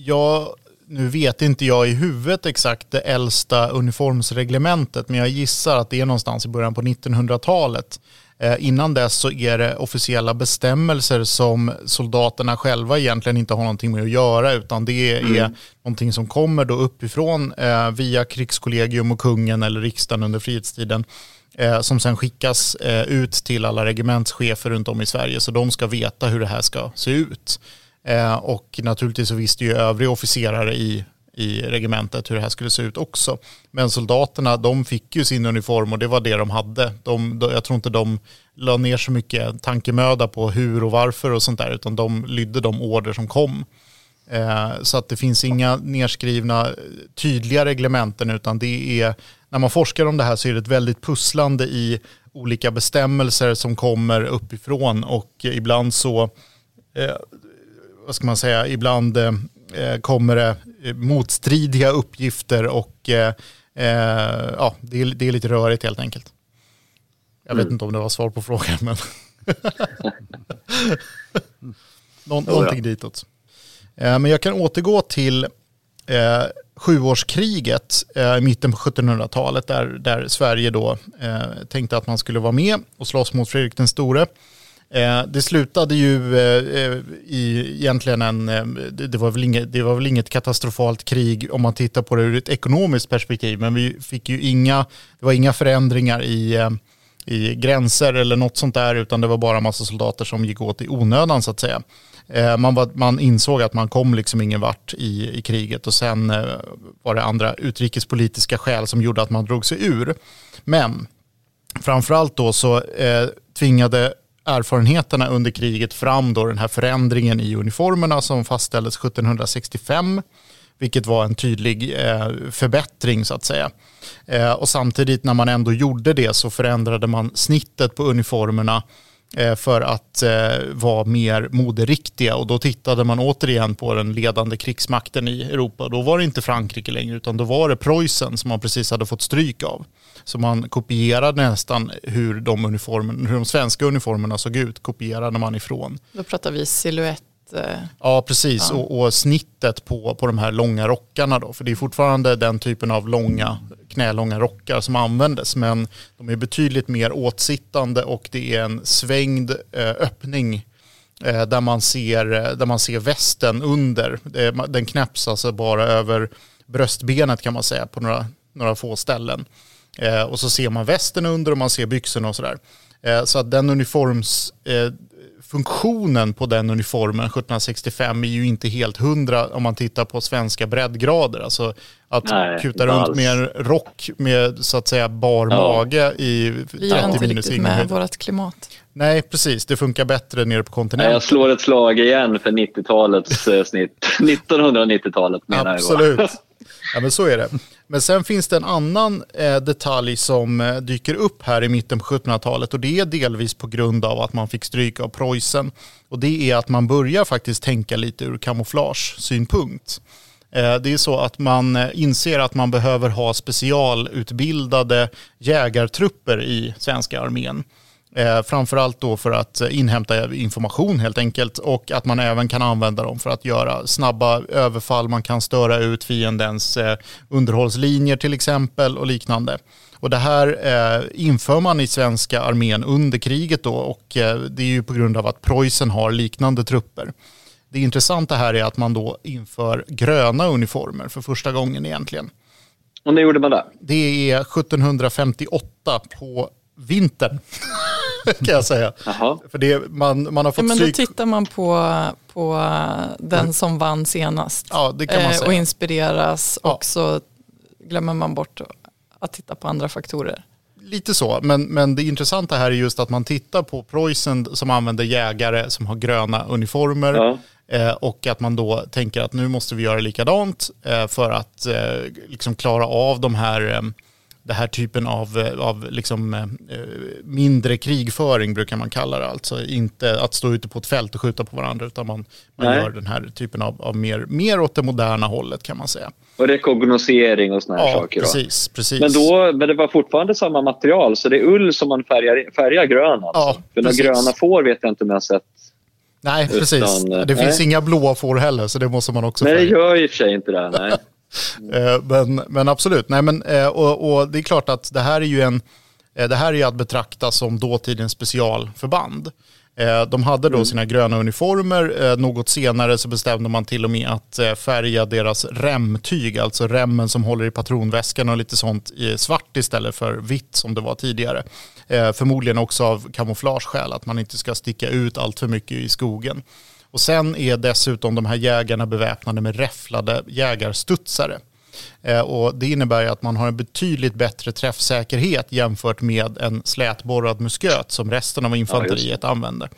Ja, nu vet inte jag i huvudet exakt det äldsta uniformsreglementet, men jag gissar att det är någonstans i början på 1900-talet. Eh, innan dess så är det officiella bestämmelser som soldaterna själva egentligen inte har någonting med att göra, utan det är mm. någonting som kommer då uppifrån eh, via krigskollegium och kungen eller riksdagen under frihetstiden eh, som sen skickas ut till alla regementschefer runt om i Sverige, så de ska veta hur det här ska se ut. Och naturligtvis så visste ju övriga officerare i, i regementet hur det här skulle se ut också. Men soldaterna de fick ju sin uniform och det var det de hade. De, jag tror inte de la ner så mycket tankemöda på hur och varför och sånt där utan de lydde de order som kom. Eh, så att det finns inga nedskrivna tydliga reglementen utan det är när man forskar om det här så är det ett väldigt pusslande i olika bestämmelser som kommer uppifrån och ibland så eh, vad ska man säga, ibland eh, kommer det eh, motstridiga uppgifter och eh, eh, ja, det är, det är lite rörigt helt enkelt. Jag vet mm. inte om det var svar på frågan, men Nå någonting ditåt. Eh, men jag kan återgå till eh, sjuårskriget eh, i mitten på 1700-talet där, där Sverige då eh, tänkte att man skulle vara med och slåss mot Fredrik den store. Eh, det slutade ju eh, i egentligen en, eh, det, var väl inget, det var väl inget katastrofalt krig om man tittar på det ur ett ekonomiskt perspektiv, men vi fick ju inga, det var inga förändringar i, i gränser eller något sånt där, utan det var bara massa soldater som gick åt i onödan så att säga. Man, var, man insåg att man kom liksom ingen vart i, i kriget och sen var det andra utrikespolitiska skäl som gjorde att man drog sig ur. Men framförallt då så eh, tvingade erfarenheterna under kriget fram då den här förändringen i uniformerna som fastställdes 1765 vilket var en tydlig eh, förbättring så att säga. Eh, och samtidigt när man ändå gjorde det så förändrade man snittet på uniformerna eh, för att vara mer moderiktiga och då tittade man återigen på den ledande krigsmakten i Europa. Då var det inte Frankrike längre utan då var det Preussen som man precis hade fått stryk av. Så man kopierade nästan hur de, uniformen, hur de svenska uniformerna såg ut, kopierade man ifrån. Då pratar vi silhuett. Eh, ja, precis. Ja. Och, och, snittet på, på de här långa rockarna då. För det är fortfarande den typen av långa, knälånga rockar som användes. Men de är betydligt mer åtsittande och det är en svängd eh, öppning eh, där, man ser, där man ser västen under. Den knäpps alltså bara över bröstbenet kan man säga på några, några få ställen. Eh, och så ser man västen under och man ser byxorna och sådär. Eh, så att den uniforms, eh, funktionen på den uniformen 1765 är ju inte helt hundra om man tittar på svenska breddgrader. Alltså att Nej, kuta runt alls. med en rock med så att säga bar ja. mage i 30 minus inte med vårt klimat. Nej, precis. Det funkar bättre nere på kontinenten. Jag slår ett slag igen för 90-talets eh, snitt. 1990-talet menar Absolut. jag. Absolut. Ja, men så är det. Men sen finns det en annan eh, detalj som eh, dyker upp här i mitten på 1700-talet och det är delvis på grund av att man fick stryk av Preussen. Och det är att man börjar faktiskt tänka lite ur kamouflage-synpunkt. Eh, det är så att man eh, inser att man behöver ha specialutbildade jägartrupper i svenska armén. Eh, framförallt då för att inhämta information helt enkelt och att man även kan använda dem för att göra snabba överfall. Man kan störa ut fiendens eh, underhållslinjer till exempel och liknande. Och det här eh, inför man i svenska armén under kriget då och eh, det är ju på grund av att Preussen har liknande trupper. Det intressanta här är att man då inför gröna uniformer för första gången egentligen. Och när gjorde man det? Det är 1758 på vintern. kan jag säga. Jaha. För det, man, man har fått ja, men då tittar man på, på den som vann senast. Ja, det kan man eh, säga. Och inspireras ja. och så glömmer man bort att titta på andra faktorer. Lite så, men, men det intressanta här är just att man tittar på Preussen som använder jägare som har gröna uniformer. Ja. Eh, och att man då tänker att nu måste vi göra likadant eh, för att liksom klara av de här eh, det här typen av, eh, av liksom, eh, mindre krigföring brukar man kalla det. Alltså inte att stå ute på ett fält och skjuta på varandra utan man, man gör den här typen av, av mer, mer åt det moderna hållet kan man säga. Och rekognosering och sådana här ja, saker. Precis, precis. Men, då, men det var fortfarande samma material så det är ull som man färgar, färgar grön alltså. Ja, För några gröna får vet jag inte om jag har sett. Nej, precis. det nej. finns inga blåa får heller så det måste man också Nej, färga. det gör i och för sig inte det. Nej. Eh, men, men absolut, Nej, men, eh, och, och, det är klart att det här är ju en, eh, det här är att betrakta som dåtidens specialförband. De hade då mm. sina gröna uniformer. Något senare så bestämde man till och med att färga deras remtyg, alltså remmen som håller i patronväskan och lite sånt, i svart istället för vitt som det var tidigare. Förmodligen också av kamouflageskäl, att man inte ska sticka ut allt för mycket i skogen. Och sen är dessutom de här jägarna beväpnade med räfflade jägarstudsare. Eh, och det innebär att man har en betydligt bättre träffsäkerhet jämfört med en slätborrad musköt som resten av infanteriet ja, använder.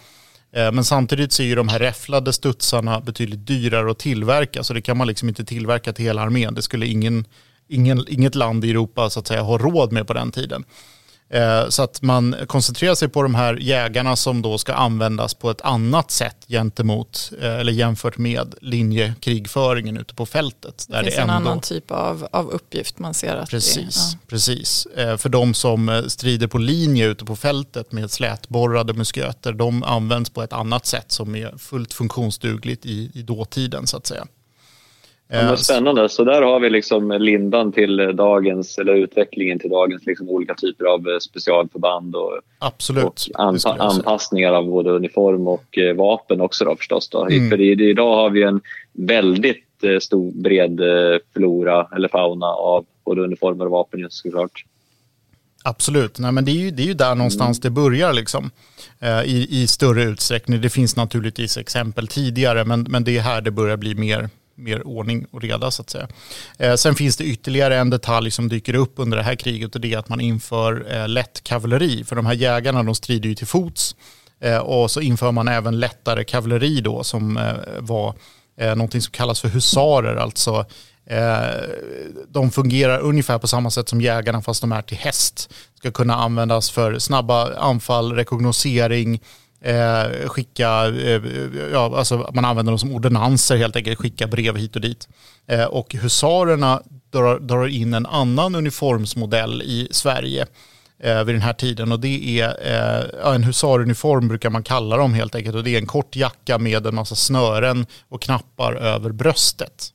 Eh, men samtidigt så är ju de här räfflade studsarna betydligt dyrare att tillverka så det kan man liksom inte tillverka till hela armén. Det skulle ingen, ingen, inget land i Europa så att säga ha råd med på den tiden. Eh, så att man koncentrerar sig på de här jägarna som då ska användas på ett annat sätt gentemot eh, eller jämfört med linjekrigföringen ute på fältet. Där det finns det ändå... en annan typ av, av uppgift man ser att Precis, det, ja. precis. Eh, för de som strider på linje ute på fältet med slätborrade musköter, de används på ett annat sätt som är fullt funktionsdugligt i, i dåtiden så att säga. Ja, men spännande. Så där har vi liksom lindan till dagens, eller utvecklingen till dagens liksom olika typer av eh, specialförband och, Absolut, och anpa anpassningar av både uniform och eh, vapen också då förstås. Då. Mm. För idag har vi en väldigt eh, stor, bred flora eller fauna av både uniformer och vapen just såklart. Absolut, Nej, men det är ju, det är ju där någonstans mm. det börjar liksom. Eh, i, i större utsträckning. Det finns naturligtvis exempel tidigare men, men det är här det börjar bli mer, mer ordning och reda så att säga. Eh, sen finns det ytterligare en detalj som dyker upp under det här kriget och det är att man inför eh, lätt kavalleri. För de här jägarna de strider ju till fots eh, och så inför man även lättare kavalleri då som eh, var eh, någonting som kallas för husarer, alltså eh, de fungerar ungefär på samma sätt som jägarna fast de är till häst. Ska kunna användas för snabba anfall, rekognosering, Eh, skicka, eh, ja, alltså man använder dem som ordinanser helt enkelt, skicka brev hit och dit. Eh, och husarerna drar, drar, in en annan uniformsmodell i Sverige eh, vid den här tiden och det är eh, en husaruniform brukar man kalla dem helt enkelt och det är en kort jacka med en massa snören och knappar över bröstet.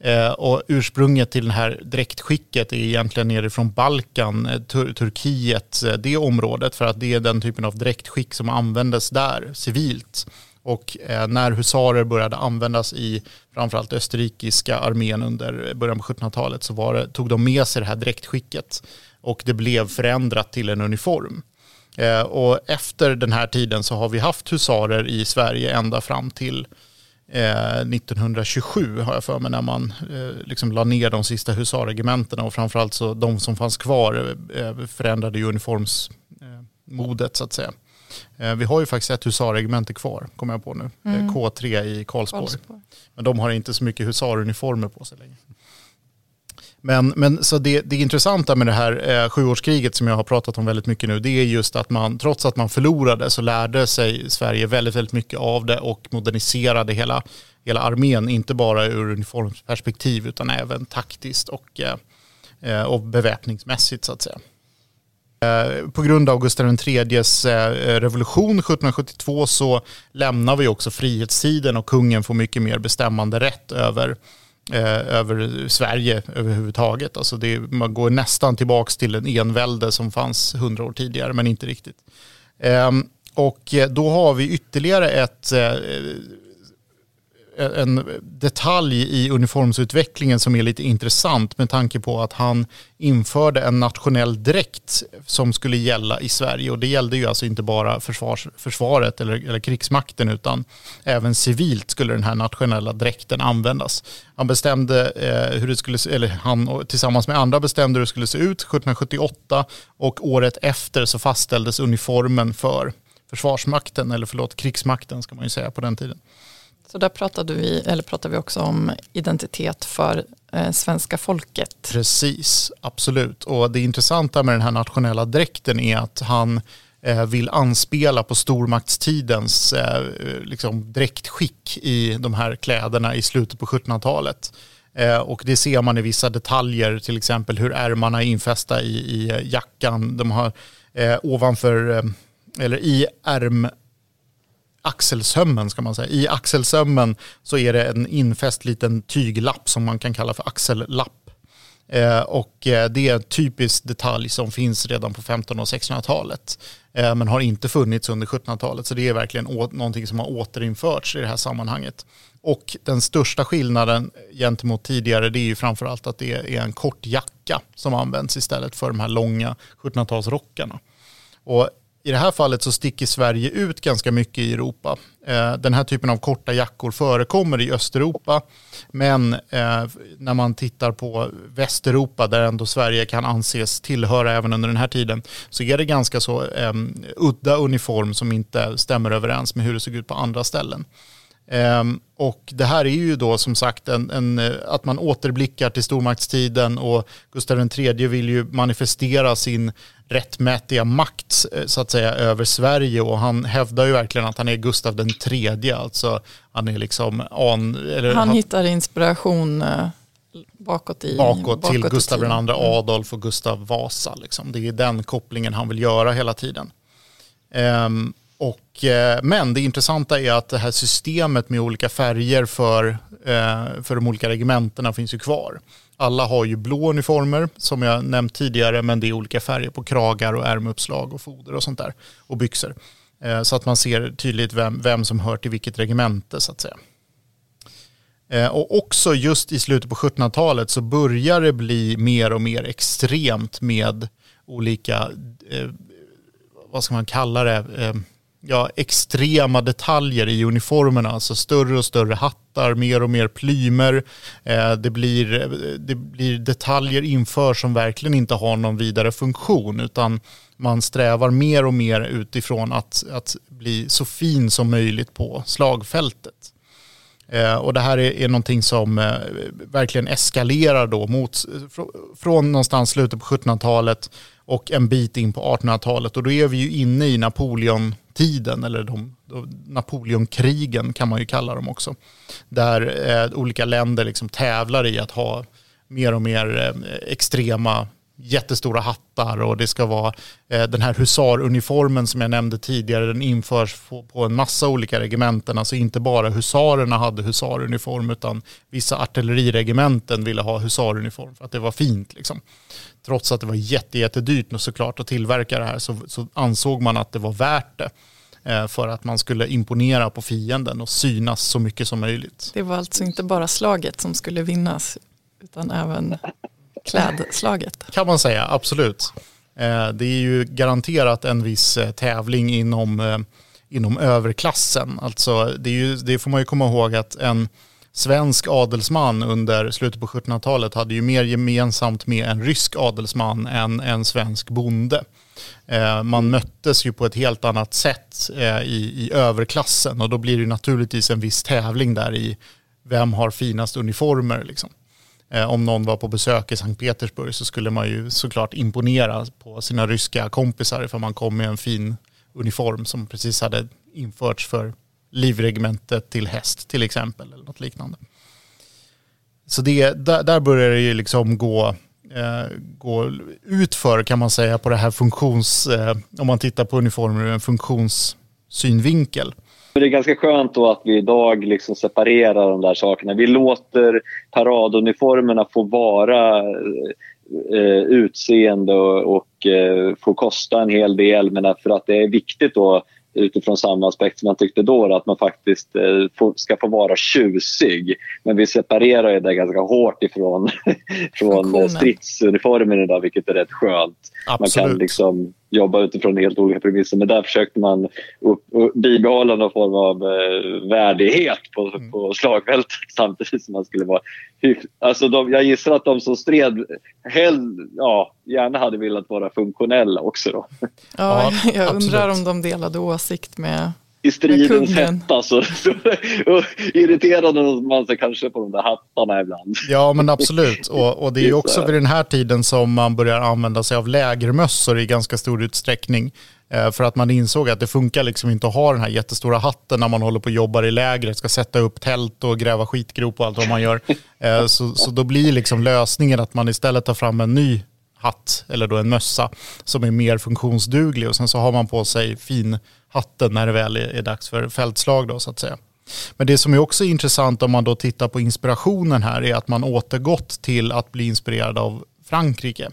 Eh, och ursprunget till det här dräktskicket är egentligen nerifrån Balkan, eh, Tur Turkiet, eh, det området, för att det är den typen av dräktskick som användes där civilt. Och eh, när husarer började användas i framförallt österrikiska armén under början på 1700-talet så var det, tog de med sig det här dräktskicket och det blev förändrat till en uniform. Eh, och efter den här tiden så har vi haft husarer i Sverige ända fram till 1927 har jag för mig när man liksom la ner de sista husarregementena och framförallt så de som fanns kvar förändrade ju uniformsmodet så att säga. Vi har ju faktiskt ett husarregemente kvar, kommer jag på nu. Mm. K3 i Karlsborg. Karlsborg. Men de har inte så mycket husaruniformer på sig längre. Men, men så det, det intressanta med det här eh, sjuårskriget som jag har pratat om väldigt mycket nu, det är just att man, trots att man förlorade, så lärde sig Sverige väldigt, väldigt mycket av det och moderniserade hela, hela armén, inte bara ur uniformsperspektiv utan även taktiskt och, eh, eh och beväpningsmässigt så att säga. Eh, på grund av Gustav IIIs eh, revolution 1772 så lämnar vi också frihetstiden och kungen får mycket mer bestämmande rätt över Eh, över Sverige överhuvudtaget. Alltså det, man går nästan tillbaka till en envälde som fanns hundra år tidigare, men inte riktigt. Ehm, och eh, då har vi ytterligare ett eh, en detalj i uniformsutvecklingen som är lite intressant med tanke på att han införde en nationell dräkt som skulle gälla i Sverige och det gällde ju alltså inte bara försvars, försvaret eller, eller krigsmakten utan även civilt skulle den här nationella dräkten användas. Han bestämde eh, hur det skulle, eller han tillsammans med andra bestämde hur det skulle se ut 1778 och året efter så fastställdes uniformen för försvarsmakten, eller förlåt krigsmakten ska man ju säga på den tiden. Så där pratade vi, eller pratade vi också om identitet för eh, svenska folket. Precis, absolut. Och det intressanta med den här nationella dräkten är att han eh, vill anspela på stormaktstidens eh, liksom dräktskick i de här kläderna i slutet på 1700-talet. Eh, och det ser man i vissa detaljer, till exempel hur ärmarna är infästa i, i jackan. De har eh, ovanför, eh, eller i ärm axelsömmen ska man säga. I axelsömmen så är det en infäst liten tyglapp som man kan kalla för axellapp. Eh, och eh, det är en typisk detalj som finns redan på 1500 och 1600-talet. Eh, men har inte funnits under 1700-talet. Så det är verkligen någonting som har återinförts i det här sammanhanget. Och den största skillnaden gentemot tidigare det är ju framförallt att det är en kort jacka som används istället för de här långa 1700-talsrockarna. Och i det här fallet så sticker Sverige ut ganska mycket i Europa. Eh, den här typen av korta jackor förekommer i Östeuropa, men eh, när man tittar på Västeuropa, där ändå Sverige kan anses tillhöra även under den här tiden, så är det ganska så um, udda uniform som inte stämmer överens med hur det såg ut på andra ställen. Um, och det här är ju då som sagt en, en, att man återblickar till stormaktstiden och Gustav III vill ju manifestera sin rättmätiga makt eh, så att säga över Sverige och han hävdar ju verkligen att han är Gustav den tredje, alltså han är liksom an, eller, han, han hittar inspiration eh, bakåt i bakåt, bakåt till Gustav II mm. Adolf och Gustav Vasa. Liksom. Det är den kopplingen han vill göra hela tiden. Um, och, eh, men det intressanta är att det här systemet med olika färger för, eh, för de olika regementena finns ju kvar. Alla har ju blå uniformer som jag nämnt tidigare men det är olika färger på kragar och ärmuppslag och foder och sånt där och byxor. Eh, så att man ser tydligt vem, vem som hör till vilket regemente så att säga. Och också just i slutet på 1700-talet så börjar det bli mer och mer extremt med olika, vad ska man kalla det, ja, extrema detaljer i uniformerna. Alltså större och större hattar, mer och mer plymer. Eh, det, blir, det blir detaljer inför som verkligen inte har någon vidare funktion utan man strävar mer och mer utifrån att, att bli så fin som möjligt på slagfältet. Eh, och det här är, är någonting som eh, verkligen eskalerar då mot, från någonstans slutet på 1700-talet och en bit in på 1800-talet. Och då är vi ju inne i Napoleontiden, eller de, de, Napoleonkrigen kan man ju kalla dem också. Där eh, olika länder liksom tävlar i att ha mer och mer eh, extrema jättestora hattar och det ska vara eh, den här husaruniformen som jag nämnde tidigare, den införs på, på, en massa olika regementen. Alltså inte bara husarerna hade husaruniform utan vissa artilleriregementen ville ha husaruniform för att det var fint. Liksom. Trots att det var jättejättedyrt såklart att tillverka det här så, så ansåg man att det var värt det eh, för att man skulle imponera på fienden och synas så mycket som möjligt. Det var alltså inte bara slaget som skulle vinnas utan även klädslaget. Kan man säga, absolut. Eh, det är ju garanterat en viss eh, tävling inom, eh, inom överklassen. Alltså det, är ju, det får man ju komma ihåg att en svensk adelsman under slutet på 1700-talet hade ju mer gemensamt med en rysk adelsman än en svensk bonde. Man möttes ju på ett helt annat sätt i, i överklassen och då blir det naturligtvis en viss tävling där i vem har finast uniformer. Liksom. Eh, om någon var på besök i Sankt Petersburg så skulle man ju såklart imponera på sina ryska kompisar ifall man kom med en fin uniform som precis hade införts för livregementet till häst till exempel eller något liknande. Så det, där, där börjar det ju liksom gå, eh, gå utför kan man säga på det här funktions, eh, om man tittar på uniformer ur en funktionssynvinkel. Det är ganska skönt då att vi idag liksom separerar de där sakerna. Vi låter paraduniformerna få vara eh, utseende och, och eh, få kosta en hel del men för att det är viktigt då utifrån samma aspekt som man tyckte då, att man faktiskt eh, ska få vara tjusig. Men vi separerar det ganska hårt ifrån från stridsuniformen idag, vilket är rätt skönt. Absolut. Man kan liksom jobba utifrån helt olika premisser. Men där försökte man upp, upp, bibehålla någon form av eh, värdighet på, mm. på slagfältet samtidigt som man skulle vara alltså de, Jag gissar att de som stred hell, ja, gärna hade velat vara funktionella också. Då. Ja, jag undrar om de delade åsikt med i stridens hetta så, så irriterade man sig kanske på de där hattarna ibland. Ja men absolut och, och det är ju också vid den här tiden som man börjar använda sig av lägermössor i ganska stor utsträckning. Eh, för att man insåg att det funkar liksom inte att ha den här jättestora hatten när man håller på och jobbar i lägret, ska sätta upp tält och gräva skitgrop och allt vad man gör. Eh, så, så då blir liksom lösningen att man istället tar fram en ny hatt eller då en mössa som är mer funktionsduglig och sen så har man på sig fin hatten när det väl är, är dags för fältslag då så att säga. Men det som är också intressant om man då tittar på inspirationen här är att man återgått till att bli inspirerad av Frankrike.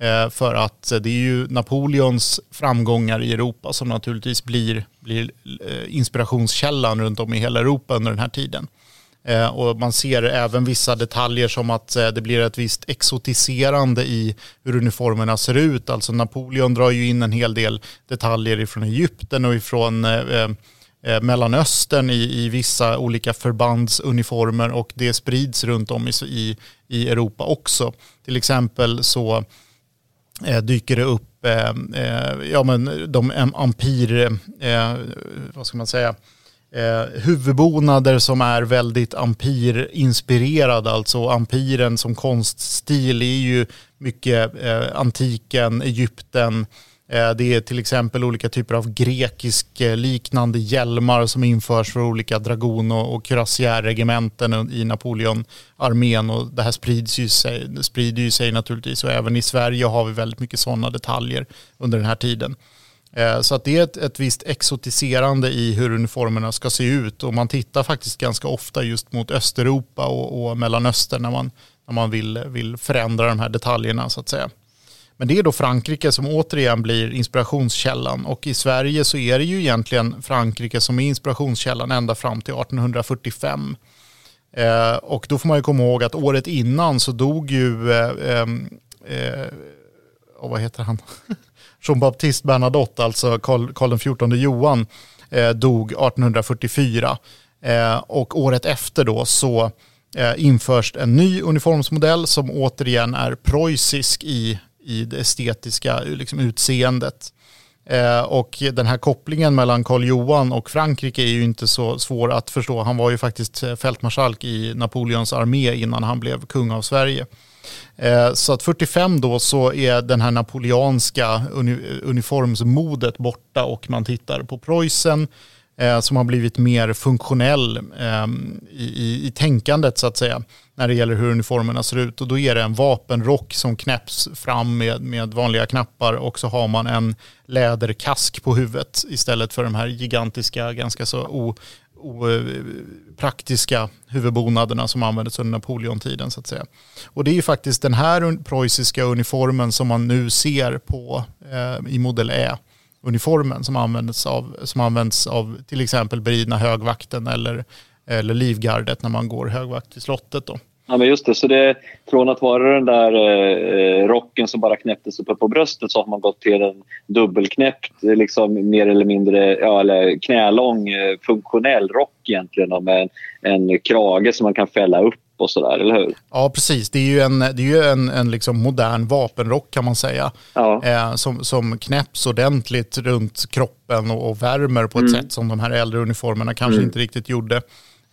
Eh, för att eh, det är ju Napoleons framgångar i Europa som naturligtvis blir, blir eh, inspirationskällan runt om i hela Europa under den här tiden. Eh, och man ser även vissa detaljer som att eh, det blir ett visst exotiserande i hur uniformerna ser ut. Alltså Napoleon drar ju in en hel del detaljer ifrån Egypten och ifrån eh, eh, eh Mellanöstern i, i vissa olika förbandsuniformer och det sprids runt om i, i, Europa också. Till exempel så eh, dyker det upp ja, men de ampir, vad ska man säga, eh, huvudbonader som är väldigt ampirinspirerad. Alltså ampiren som konststil är ju mycket eh, antiken, Egypten. Eh, det är till exempel olika typer av grekisk eh, liknande hjälmar som införs för olika dragon och, och cuirassiärregementen i Napoleonarmén och det här sprids ju sig, sprider ju sig naturligtvis och även i Sverige har vi väldigt mycket sådana detaljer under den här tiden. Eh, så att det är ett, ett visst exotiserande i hur uniformerna ska se ut och man tittar faktiskt ganska ofta just mot Östeuropa och, och Mellanöstern när man, när man vill, vill förändra de här detaljerna så att säga. Men det är då Frankrike som återigen blir inspirationskällan och i Sverige så är det ju egentligen Frankrike som är inspirationskällan ända fram till 1845. Eh, och då får man ju komma ihåg att året innan så dog ju, eh, eh, eh vad heter han? Jean Baptiste Bernadotte, alltså Karl, Karl XIV Johan, eh, dog 1844. Eh, och året efter då så eh, införs en ny uniformsmodell som återigen är preussisk i, i det estetiska liksom, utseendet. Eh, och den här kopplingen mellan Karl Johan och Frankrike är ju inte så svår att förstå. Han var ju faktiskt eh, fältmarskalk i Napoleons armé innan han blev kung av Sverige. Eh, så att 45 då så är den här napoleanska uniformsmodet borta och man tittar på Preussen eh, som har blivit mer funktionell ehm, i, i, tänkandet så att säga när det gäller hur uniformerna ser ut. Och då är det en vapenrock som knäpps fram med, med vanliga knappar och så har man en läderkask på huvudet istället för de här gigantiska, ganska så praktiska huvudbonaderna som användes under Napoleontiden så att säga. Och det är ju faktiskt den här preussiska uniformen som man nu ser på eh, i modell E uniformen som används av, som används av till exempel beridna högvakten eller, eller livgardet när man går högvakt till slottet. Då. Ja, men just det. Så det, från att vara den där eh, rocken som bara knäpptes uppe på bröstet så har man gått till en dubbelknäppt, liksom, mer eller mindre ja, eller knälång eh, funktionell rock egentligen med en, en krage som man kan fälla upp och sådär, eller hur? Ja, precis. Det är ju en, det är ju en, en liksom modern vapenrock kan man säga. Ja. Eh, som, som knäpps ordentligt runt kroppen och, och värmer på ett mm. sätt som de här äldre uniformerna kanske mm. inte riktigt gjorde.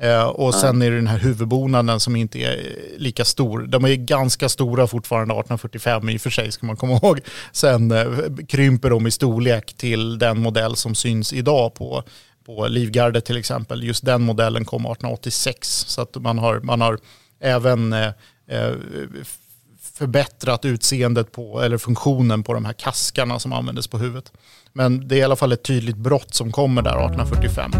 Eh, och sen är det den här huvudbonaden som inte är lika stor. De är ganska stora fortfarande 1845 i och för sig ska man komma ihåg. Sen eh, krymper de i storlek till den modell som syns idag på, på Livgardet till exempel. Just den modellen kom 1886 så att man har, man har även eh, eh, förbättrat utseendet på, eller funktionen på de här kaskarna som användes på huvudet. Men det är i alla fall ett tydligt brott som kommer där 1845.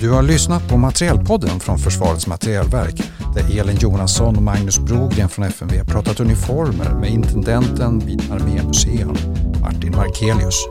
Du har lyssnat på Materielpodden från Försvarets materielverk där Elin Jonasson och Magnus Brogren från FMV pratat uniformer med intendenten vid Armémuseum, Martin Markelius.